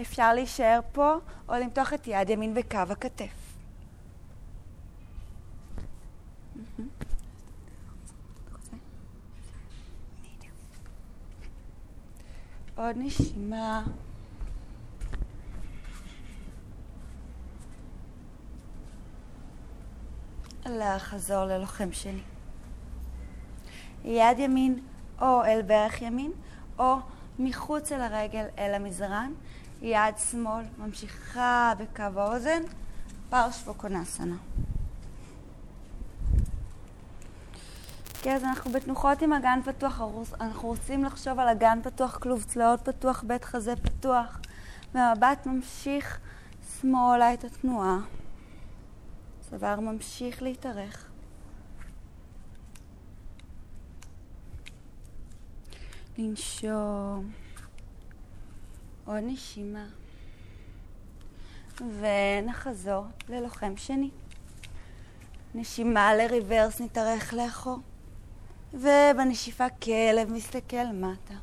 Speaker 1: אפשר להישאר פה או למתוח את יד ימין בקו הכתף. עוד נשימה. לחזור ללוחם שני. יד ימין או אל ברך ימין, או מחוץ אל הרגל אל המזרן. יד שמאל ממשיכה בקו האוזן, פרשווקונסנה. כן, אז אנחנו בתנוחות עם אגן פתוח, אנחנו רוצים לחשוב על אגן פתוח, כלוב צלעות פתוח, בית חזה פתוח, והמבט ממשיך שמאלה את התנועה. צוואר ממשיך להתארך. לנשום. עוד נשימה. ונחזור ללוחם שני. נשימה לריברס, נתארך לאחור. ובנשיפה כלב מסתכל מטה.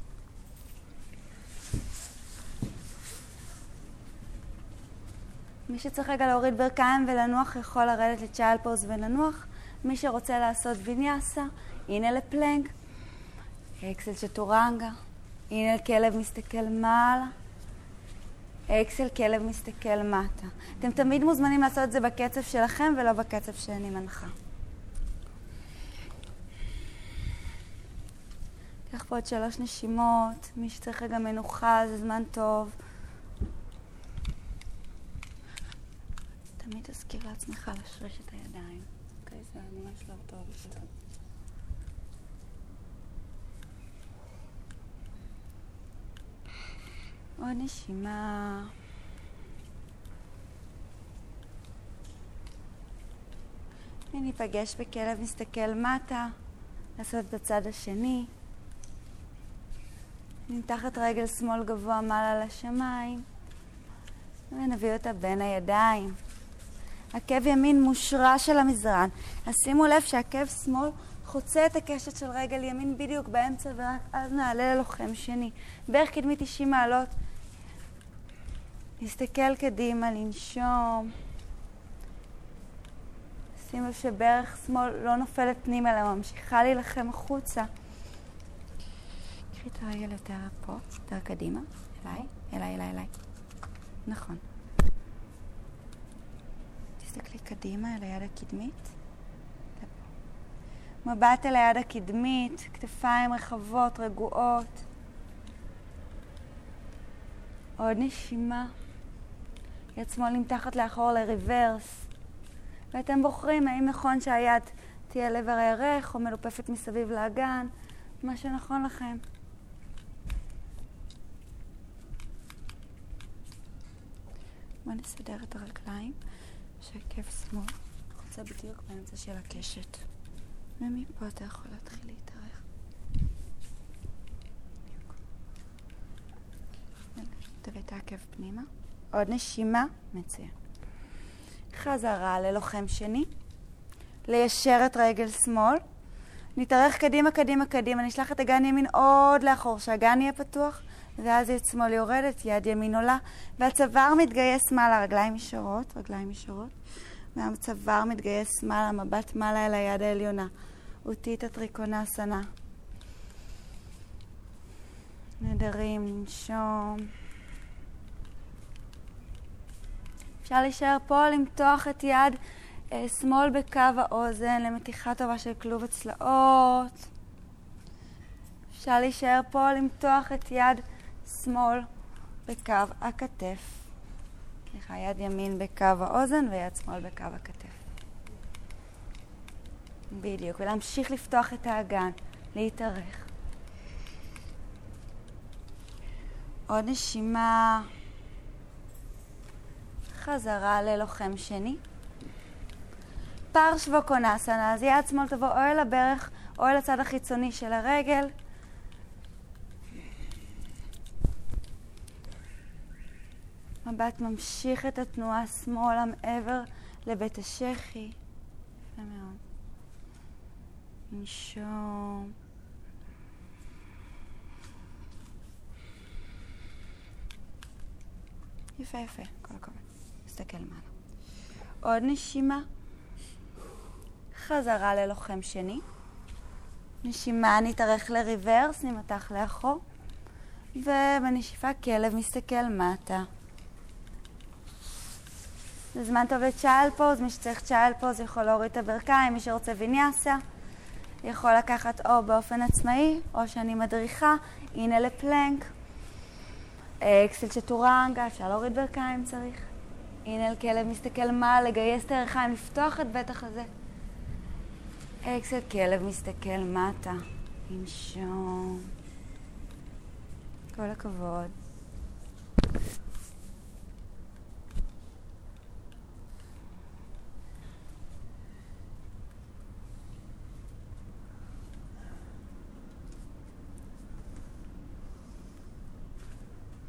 Speaker 1: מי שצריך רגע להוריד ברכיים ולנוח יכול לרדת לצ'יילד פוז ולנוח. מי שרוצה לעשות ויניאסה, הנה לפלנק. אקסל צ'טורנגה. הנה כלב מסתכל מעלה. אקסל כלב מסתכל מטה. אתם תמיד מוזמנים לעשות את זה בקצב שלכם ולא בקצב שאני מנחה. קח פה עוד שלוש נשימות, מי שצריך רגע מנוחה זה זמן טוב. תמיד תזכיר לעצמך לשרש את הידיים. אוקיי, זה ממש לא טוב. עוד נשימה. וניפגש בכלב מסתכל מטה, לעשות את הצד השני. נמתח את רגל שמאל גבוה מעלה לשמיים, ונביא אותה בין הידיים. עקב ימין מושרש של המזרן. אז שימו לב שעקב שמאל חוצה את הקשת של רגל ימין בדיוק באמצע, ורק אז נעלה ללוחם שני. בערך קדמי 90 מעלות. נסתכל קדימה, לנשום. שימו לב שברך שמאל לא נופלת פנימה, אלא ממשיכה להילחם החוצה. קחי את הרגל יותר פה, יותר קדימה, אליי, אליי, אליי, אליי. נכון. תסתכלי קדימה אל היד הקדמית. מבט אל היד הקדמית, כתפיים רחבות, רגועות. עוד נשימה. יד שמאל נמתחת לאחור לריברס. ואתם בוחרים האם נכון שהיד תהיה לעבר הירך או מלופפת מסביב לאגן, מה שנכון לכם. בואו נסדר את הרגליים, שהכף שמאל חוצה בדיוק באמצע של הקשת. ומפה אתה יכול להתחיל להתארך. תביא את העקב פנימה. עוד נשימה, מצוין. חזרה ללוחם שני. ליישר את רגל שמאל. נתארך קדימה, קדימה, קדימה. נשלח את אגן ימין עוד לאחור, שהאגן יהיה פתוח. ואז יד שמאל יורדת, יד ימין עולה, והצוואר מתגייס מעלה, רגליים ישרות, רגליים ישרות, והצוואר מתגייס מעלה, מבט מעלה אל היד העליונה. אותית הטריקונסנה. נדרים, לנשום. אפשר להישאר פה, למתוח את יד אה, שמאל בקו האוזן למתיחה טובה של כלוב הצלעות. אפשר להישאר פה, למתוח את יד שמאל בקו הכתף. סליחה, יד ימין בקו האוזן ויד שמאל בקו הכתף. בדיוק, ולהמשיך לפתוח את האגן, להתארך. עוד נשימה. חזרה ללוחם שני. פרשווקונסנה, אז יד שמאל תבוא או אל הברך או אל הצד החיצוני של הרגל. מבט ממשיך את התנועה שמאלה מעבר לבית השחי. יפה מאוד. נשום. יפה יפה, כל הכבוד. תסתכל מעלה. עוד נשימה. חזרה ללוחם שני. נשימה, נתארך לריברס, נמתח לאחור. ובנשיפה כלב מסתכל מטה. זה זמן טוב לצ'יילד פוז, מי שצריך צ'יילד פוז יכול להוריד את הברכיים, מי שרוצה ויניאסה יכול לקחת או באופן עצמאי, או שאני מדריכה, הנה לפלנק, אקסל צ'טורנגה, אפשר להוריד ברכיים צריך. הנה אל כלב מסתכל מעל, לגייס את הירכיים, לפתוח את בית החזה. אקסל כלב מסתכל מטה, לנשום. כל הכבוד.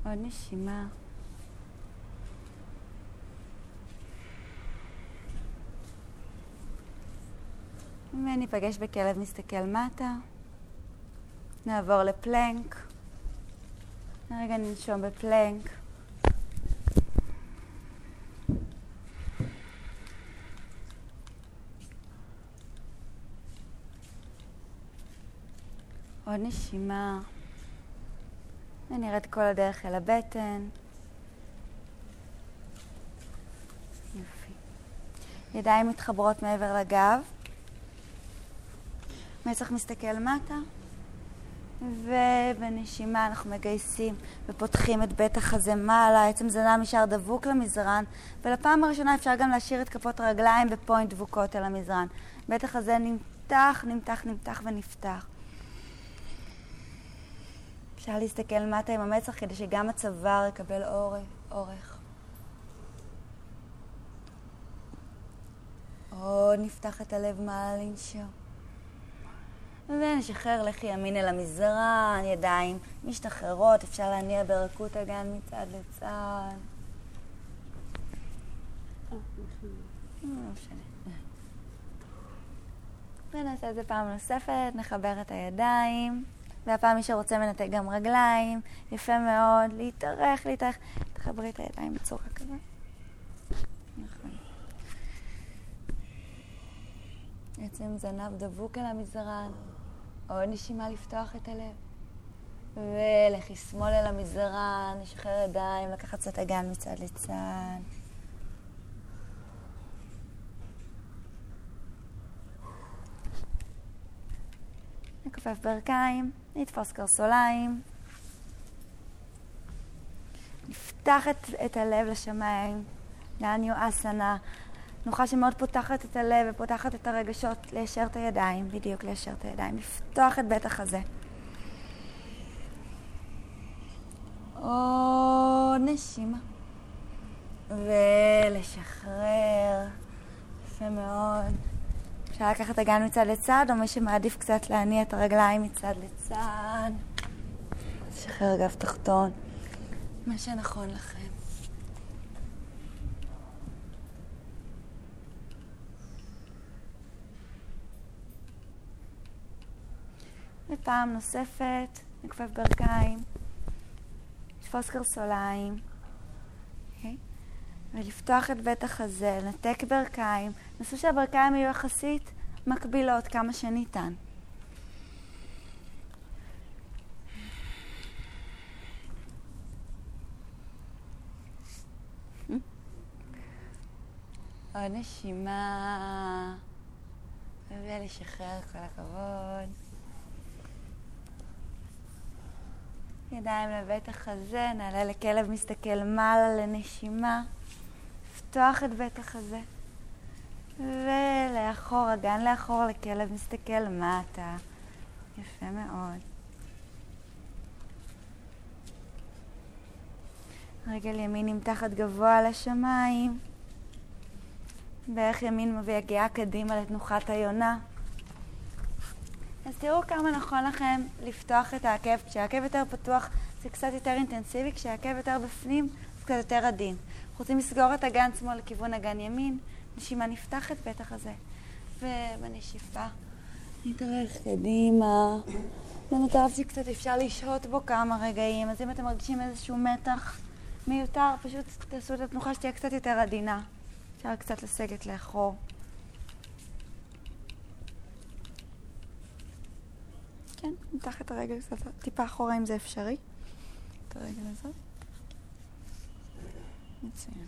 Speaker 1: עוד נשימה. וניפגש בכלב מסתכל מטה. נעבור לפלנק. רגע ננשום בפלנק. עוד נשימה. ונרד כל הדרך אל הבטן. יופי. ידיים מתחברות מעבר לגב. מצח מסתכל מטה. ובנשימה אנחנו מגייסים ופותחים את בית החזה מעלה, עצם זנב נשאר דבוק למזרן, ולפעם הראשונה אפשר גם להשאיר את כפות הרגליים בפוינט דבוקות אל המזרן. בית החזה נמתח, נמתח, נמתח ונפתח. אפשר להסתכל מטה עם המצח כדי שגם הצוואר יקבל אורך. עוד נפתח את הלב מעלה לנשום. ונשחרר לכי ימין אל המזרן, ידיים משתחררות, אפשר להניע ברכות הגן מצד לצד. ונעשה את זה פעם נוספת, נחבר את הידיים, והפעם מי שרוצה מנתק גם רגליים, יפה מאוד, להתארך, להתארך, תחברי את הידיים בצורה כזאת. נכון. עצם זנב דבוק על המזרן. עוד נשימה לפתוח את הלב. ולכי שמאל אל המזרן, נשחרר ידיים, לקחת קצת אגן מצד לצד. נכופף ברכיים, נתפוס קרסוליים. נפתח את, את הלב לשמיים, לאניו אסנה. תנוחה שמאוד פותחת את הלב ופותחת את הרגשות, ליישר את הידיים, בדיוק ליישר את הידיים, לפתוח את בית החזה. עוד נשימה. ולשחרר. יפה מאוד. אפשר לקחת אגן מצד לצד, או מי שמעדיף קצת להניע את הרגליים מצד לצד. לשחרר גב תחתון. מה שנכון לכם. ופעם נוספת, נכפף ברכיים, לתפוס קרסוליים, okay. אוקיי? ולפתוח את בית החזה, לנתק ברכיים, נסו שהברכיים יהיו יחסית מקבילות כמה שניתן. עוד נשימה, ולשחרר כל הכבוד. ידיים לבית החזה, נעלה לכלב מסתכל מעלה לנשימה, לפתוח את בית החזה. ולאחור, אגן לאחור לכלב מסתכל מטה. יפה מאוד. רגל ימין נמתחת גבוה לשמיים. בערך ימין מביא הגיעה קדימה לתנוחת היונה. אז תראו כמה נכון לכם לפתוח את העקב. כשהעקב יותר פתוח זה קצת יותר אינטנסיבי, כשהעקב יותר בפנים זה קצת יותר עדין. אנחנו רוצים לסגור את אגן שמאל לכיוון אגן ימין, נשימה נפתחת בטח הזה, ובנשיפה נתארך קדימה. במצב שקצת אפשר לשהות בו כמה רגעים, אז אם אתם מרגישים איזשהו מתח מיותר, פשוט תעשו את התנוחה שתהיה קצת יותר עדינה. אפשר קצת לסגת לאחור. כן, מתחת הרגל קצת טיפה אחורה אם זה אפשרי. את הרגל הזאת. מצוין.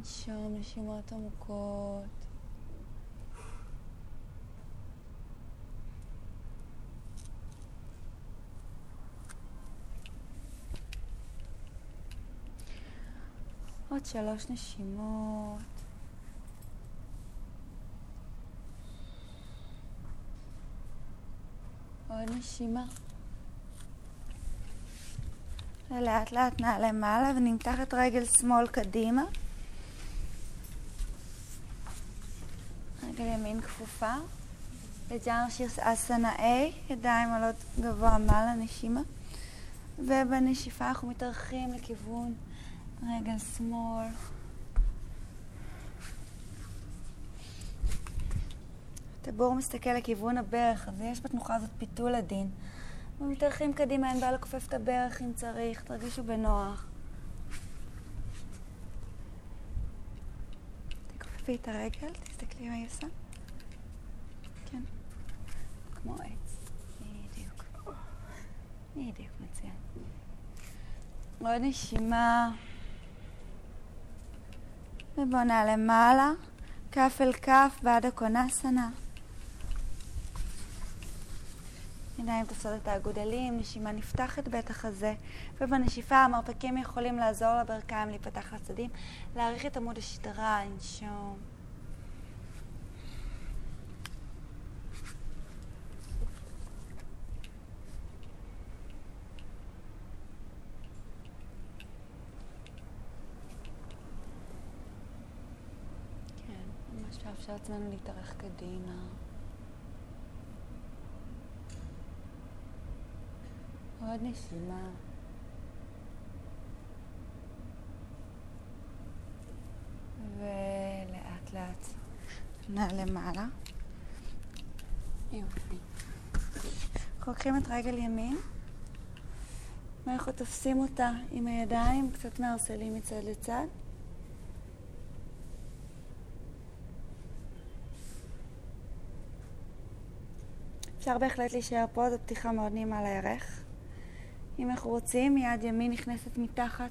Speaker 1: נשום נשימות עמוקות. עוד שלוש נשימות. עוד נשימה. ולאט לאט נעלה מעלה ונמתח את רגל שמאל קדימה. רגל ימין כפופה. לג'אנר שירס אסנה A, ידיים עולות גבוה מעלה, נשימה. ובנשיפה אנחנו מתארחים לכיוון רגל שמאל. הטבור מסתכל לכיוון הברך, אז יש בתנוחה הזאת פיתול עדין. ומתארחים קדימה, אין בעיה לכופף את הברך אם צריך, תרגישו בנוח. תכופפי את הרגל, תסתכלי מה היא עושה. כן. כמו עץ. בדיוק. בדיוק, מצוין. עוד נשימה. ובואו נעלה למעלה, כף אל כף בעד הקונסנה. ידיים תעשות את האגודלים, נשימה נפתחת בית החזה, ובנשיפה המרפקים יכולים לעזור לברכיים להיפתח לצדים, להאריך את עמוד השדרה, לנשום. נאפשר לעצמנו להתארך קדימה. עוד נשימה. ולאט לאט נעלה למעלה. יופי. אנחנו לוקחים את רגל ימין, ואנחנו תופסים אותה עם הידיים, קצת מערסלים מצד לצד. אפשר בהחלט להישאר פה, זו פתיחה מאוד נעימה לירך. אם אנחנו רוצים, יד ימין נכנסת מתחת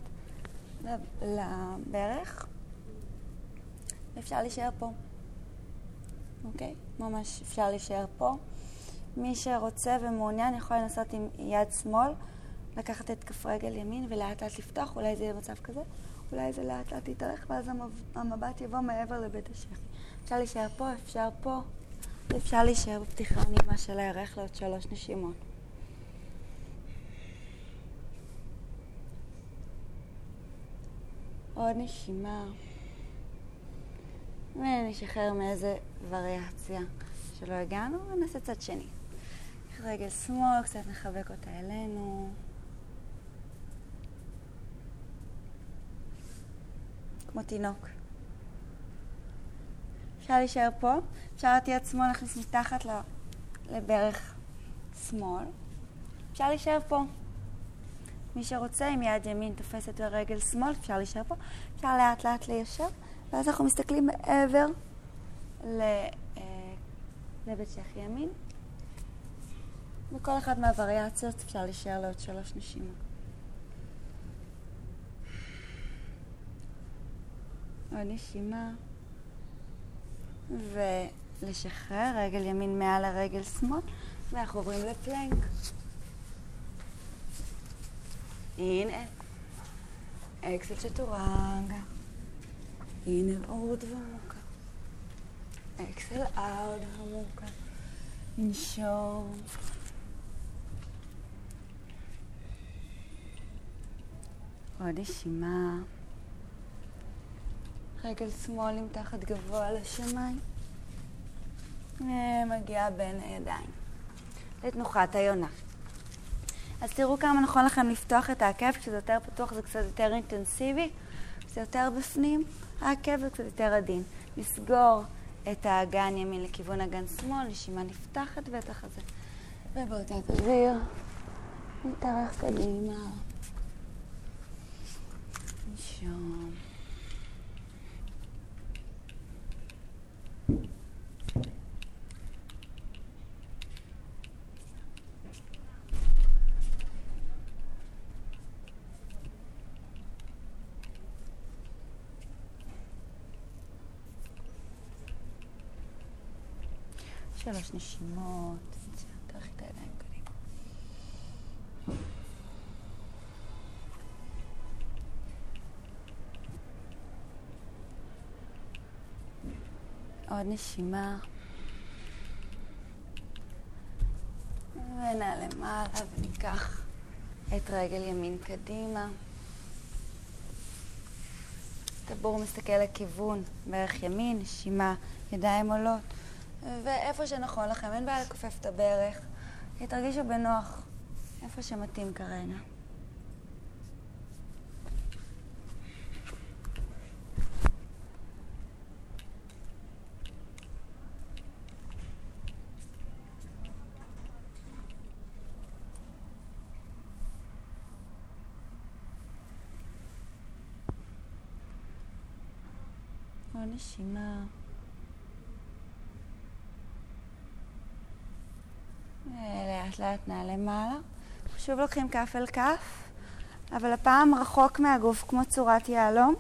Speaker 1: לברך. אפשר להישאר פה. אוקיי? ממש אפשר להישאר פה. מי שרוצה ומעוניין יכול לנסות עם יד שמאל, לקחת את כף רגל ימין ולאט לאט לפתוח, אולי זה יהיה מצב כזה, אולי זה לאט לאט יתארך ואז המבט יבוא מעבר לבית השכי. אפשר להישאר פה, אפשר פה. אפשר להישאר בפתיחה הנעימה של הירך לעוד שלוש נשימות. עוד נשימה. ונשחרר מאיזה וריאציה שלא הגענו, ונעשה צד שני. רגל שמאל, קצת נחבק אותה אלינו. כמו תינוק. אפשר להישאר פה, אפשר יד שמאל להכניס מתחת לברך שמאל. אפשר להישאר פה. מי שרוצה, עם יד ימין תופסת ברגל שמאל, אפשר להישאר פה. אפשר לאט לאט ליישר, ואז אנחנו מסתכלים מעבר ל... אה, לבית שח ימין. בכל אחת מהווריאציות אפשר להישאר לעוד שלוש נשימות. עוד נשימה. ולשחרר, רגל ימין מעל הרגל שמאל, ואנחנו עוברים לפלנק. הנה, אקסל צ'טורנגה. הנה עוד ועמוקה. אקסל עוד עמוקה. ננשום. עוד נשימה. רגל שמאל נמתחת גבוה לשמיים. ומגיעה בין הידיים. לתנוחת היונה. אז תראו כמה נכון לכם לפתוח את העקב, כשזה יותר פתוח זה קצת יותר אינטנסיבי, כשזה יותר בפנים, העקב זה קצת יותר עדין. לסגור את האגן ימין לכיוון אגן שמאל, נשימה נפתחת בטח הזה. ובאותה אוויר, נתארך קדימה. ננשום. שלוש נשימות. תלכי את הידיים קדימה. עוד נשימה. ונעלה למעלה וניקח את רגל ימין קדימה. טבור מסתכל לכיוון, בערך ימין, נשימה, ידיים עולות. ואיפה שנכון לכם, אין בעיה לכופף את הברך. תרגישו בנוח, איפה שמתאים כרגע. עוד נשימה. לאט נעלה מעלה. שוב לוקחים כף אל כף, אבל הפעם רחוק מהגוף כמו צורת יהלום.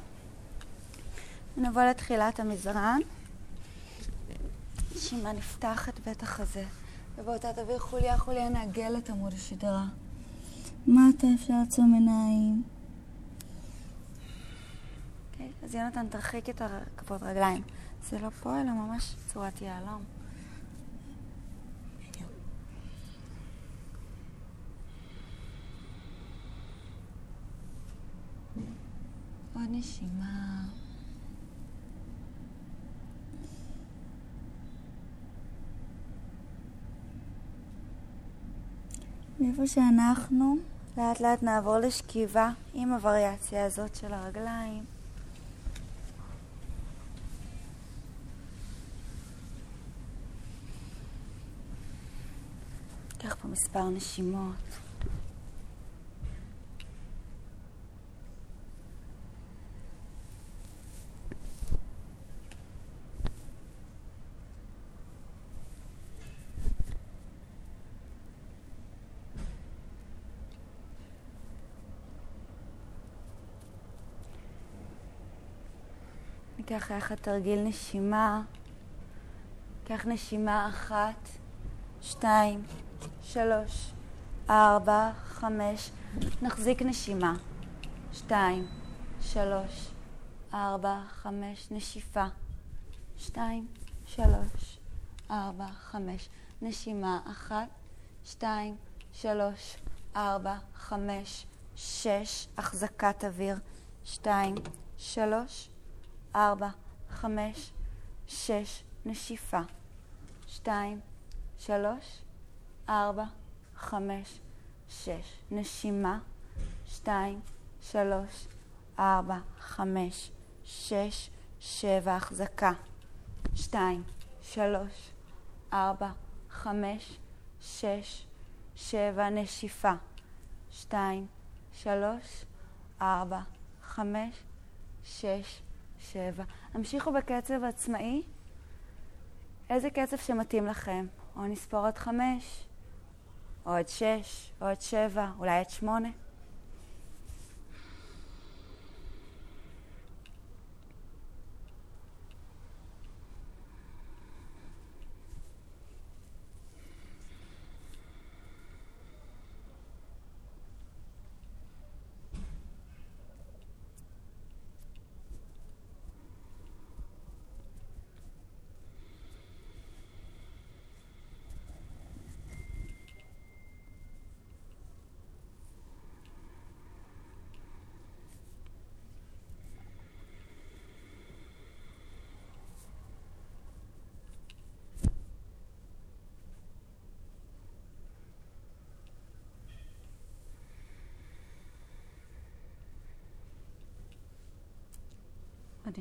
Speaker 1: נבוא לתחילת המזרן. נשימה נפתח את בית החזה, ובאותה תעביר חוליה חוליה נעגל את עמוד השדרה. מטה אפשר לעצום עיניים. Okay, אוקיי, אז יונתן תרחיק את כפות רגליים. זה לא פה, אלא ממש צורת יהלום. עוד נשימה. מאיפה שאנחנו, לאט לאט נעבור לשכיבה עם הווריאציה הזאת של הרגליים. ניקח פה מספר נשימות. ניקח יחד תרגיל נשימה. ניקח נשימה אחת, שתיים, שלוש, ארבע, חמש. נחזיק נשימה. שתיים, שלוש, ארבע, חמש. נשיפה. שתיים, שלוש, ארבע, חמש. נשימה אחת, שתיים, שלוש, ארבע, חמש, שש. החזקת אוויר. שתיים, שלוש, ארבע, חמש, שש, נשיפה. שתיים, שלוש, ארבע, חמש, שש. נשימה. שתיים, שלוש, ארבע, חמש, שש, שבע. החזקה. שתיים, שלוש, ארבע, חמש, שש, שבע. נשיפה. שתיים, שלוש, ארבע, חמש, שש, שבע. המשיכו בקצב עצמאי. איזה קצב שמתאים לכם. או נספור עד חמש, או עד שש, או עד שבע, אולי עד שמונה.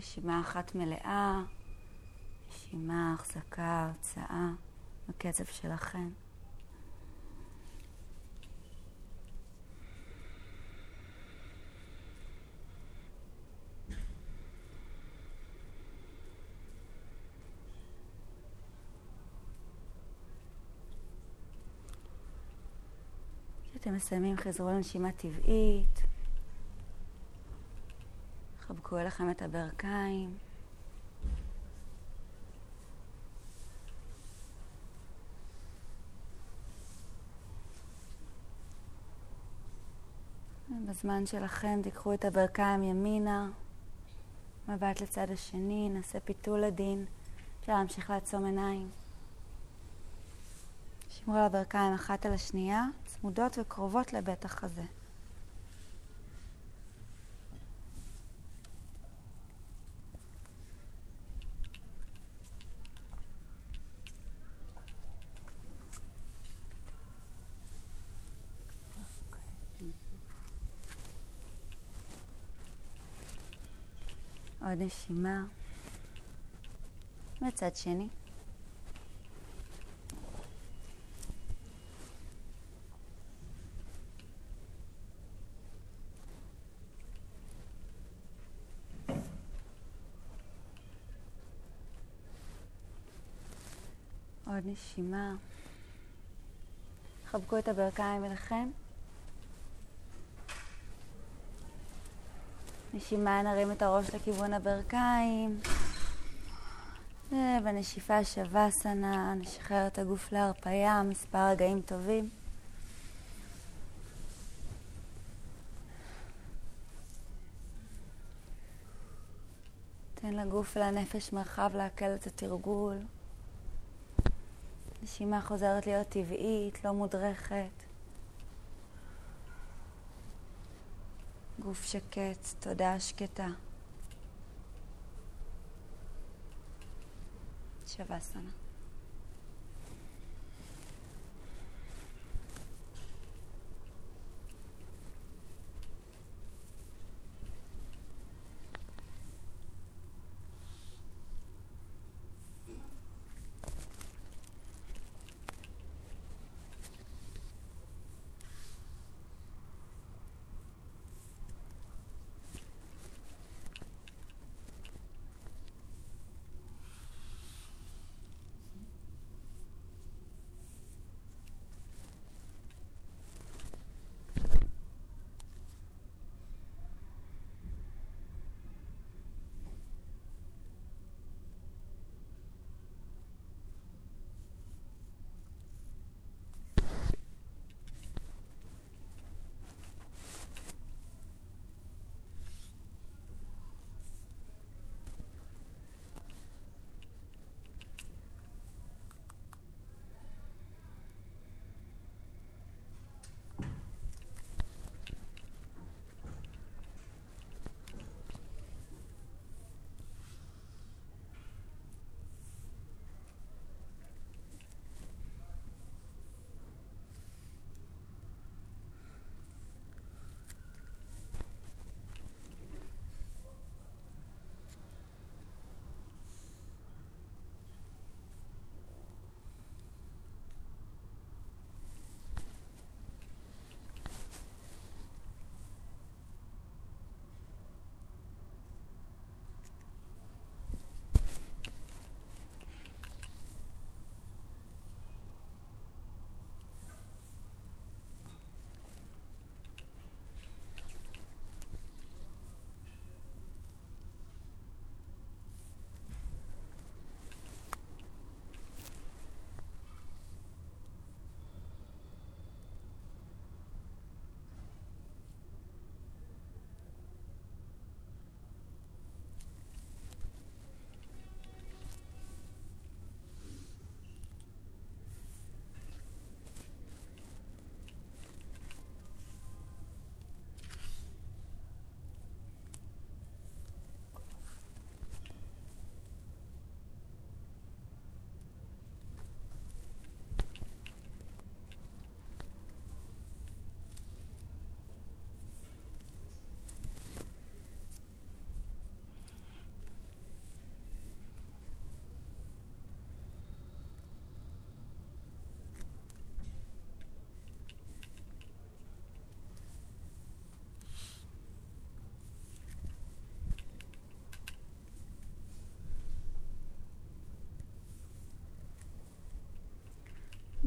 Speaker 1: נשימה אחת מלאה, נשימה, החזקה, הוצאה, בקצב שלכם. אתם מסיימים חזרו לנשימה טבעית. חבקו אליכם את הברכיים. בזמן שלכם תיקחו את הברכיים ימינה, מבט לצד השני, נעשה פיתול עדין, אפשר להמשיך לעצום עיניים. שמרו על הברכיים אחת על השנייה, צמודות וקרובות לבית החזה. נשימה. מצד שני. עוד נשימה. חבקו את הברכיים אליכם. נשימה, נרים את הראש לכיוון הברכיים. ובנשיפה שווה סנה, נשחרר את הגוף להרפייה, מספר רגעים טובים. תן לגוף ולנפש מרחב לעכל את התרגול. נשימה חוזרת להיות טבעית, לא מודרכת. גוף שקט, תודעה שקטה. שווה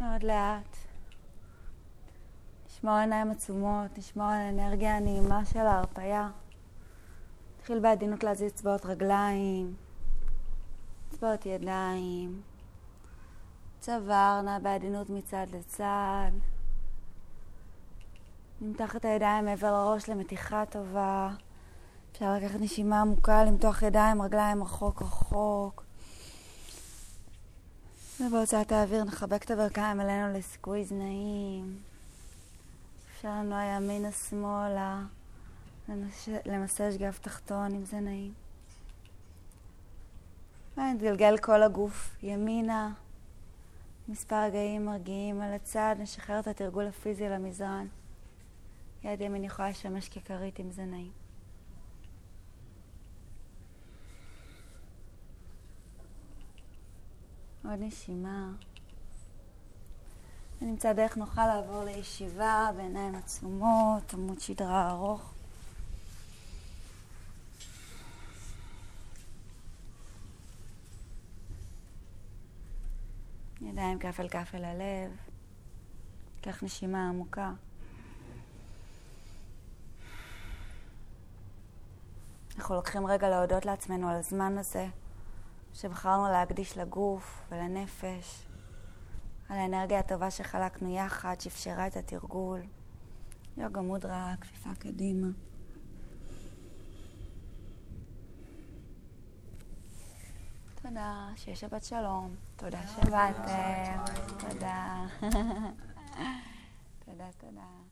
Speaker 1: מאוד לאט. נשמור עיניים עצומות, נשמור על האנרגיה הנעימה של ההרפייה. נתחיל בעדינות להזיז אצבעות רגליים, אצבעות ידיים. צוואר נע בעדינות מצד לצד. נמתח את הידיים מעבר לראש למתיחה טובה. אפשר לקחת נשימה עמוקה, למתוח ידיים, רגליים רחוק רחוק. ובהוצאת האוויר נחבק את הברכיים אלינו לסקוויז נעים. אפשר לנוע ימינה שמאלה, למסש גב תחתון אם זה נעים. ונתגלגל כל הגוף ימינה. מספר רגעים מרגיעים על הצד, נשחרר את התרגול הפיזי למזרן. יד ימין יכולה לשמש ככרית אם זה נעים. עוד נשימה. ונמצא דרך נוחה לעבור לישיבה בעיניים עצומות, עמוד שדרה ארוך. ידיים כף אל כף אל הלב. קח נשימה עמוקה. אנחנו לוקחים רגע להודות לעצמנו על הזמן הזה שבחרנו להקדיש לגוף ולנפש, על האנרגיה הטובה שחלקנו יחד, שאפשרה את התרגול. יוגה מודרה, כפיפה קדימה. תודה, שיהיה שבת שלום. תודה שבאתם. תודה. תודה, תודה.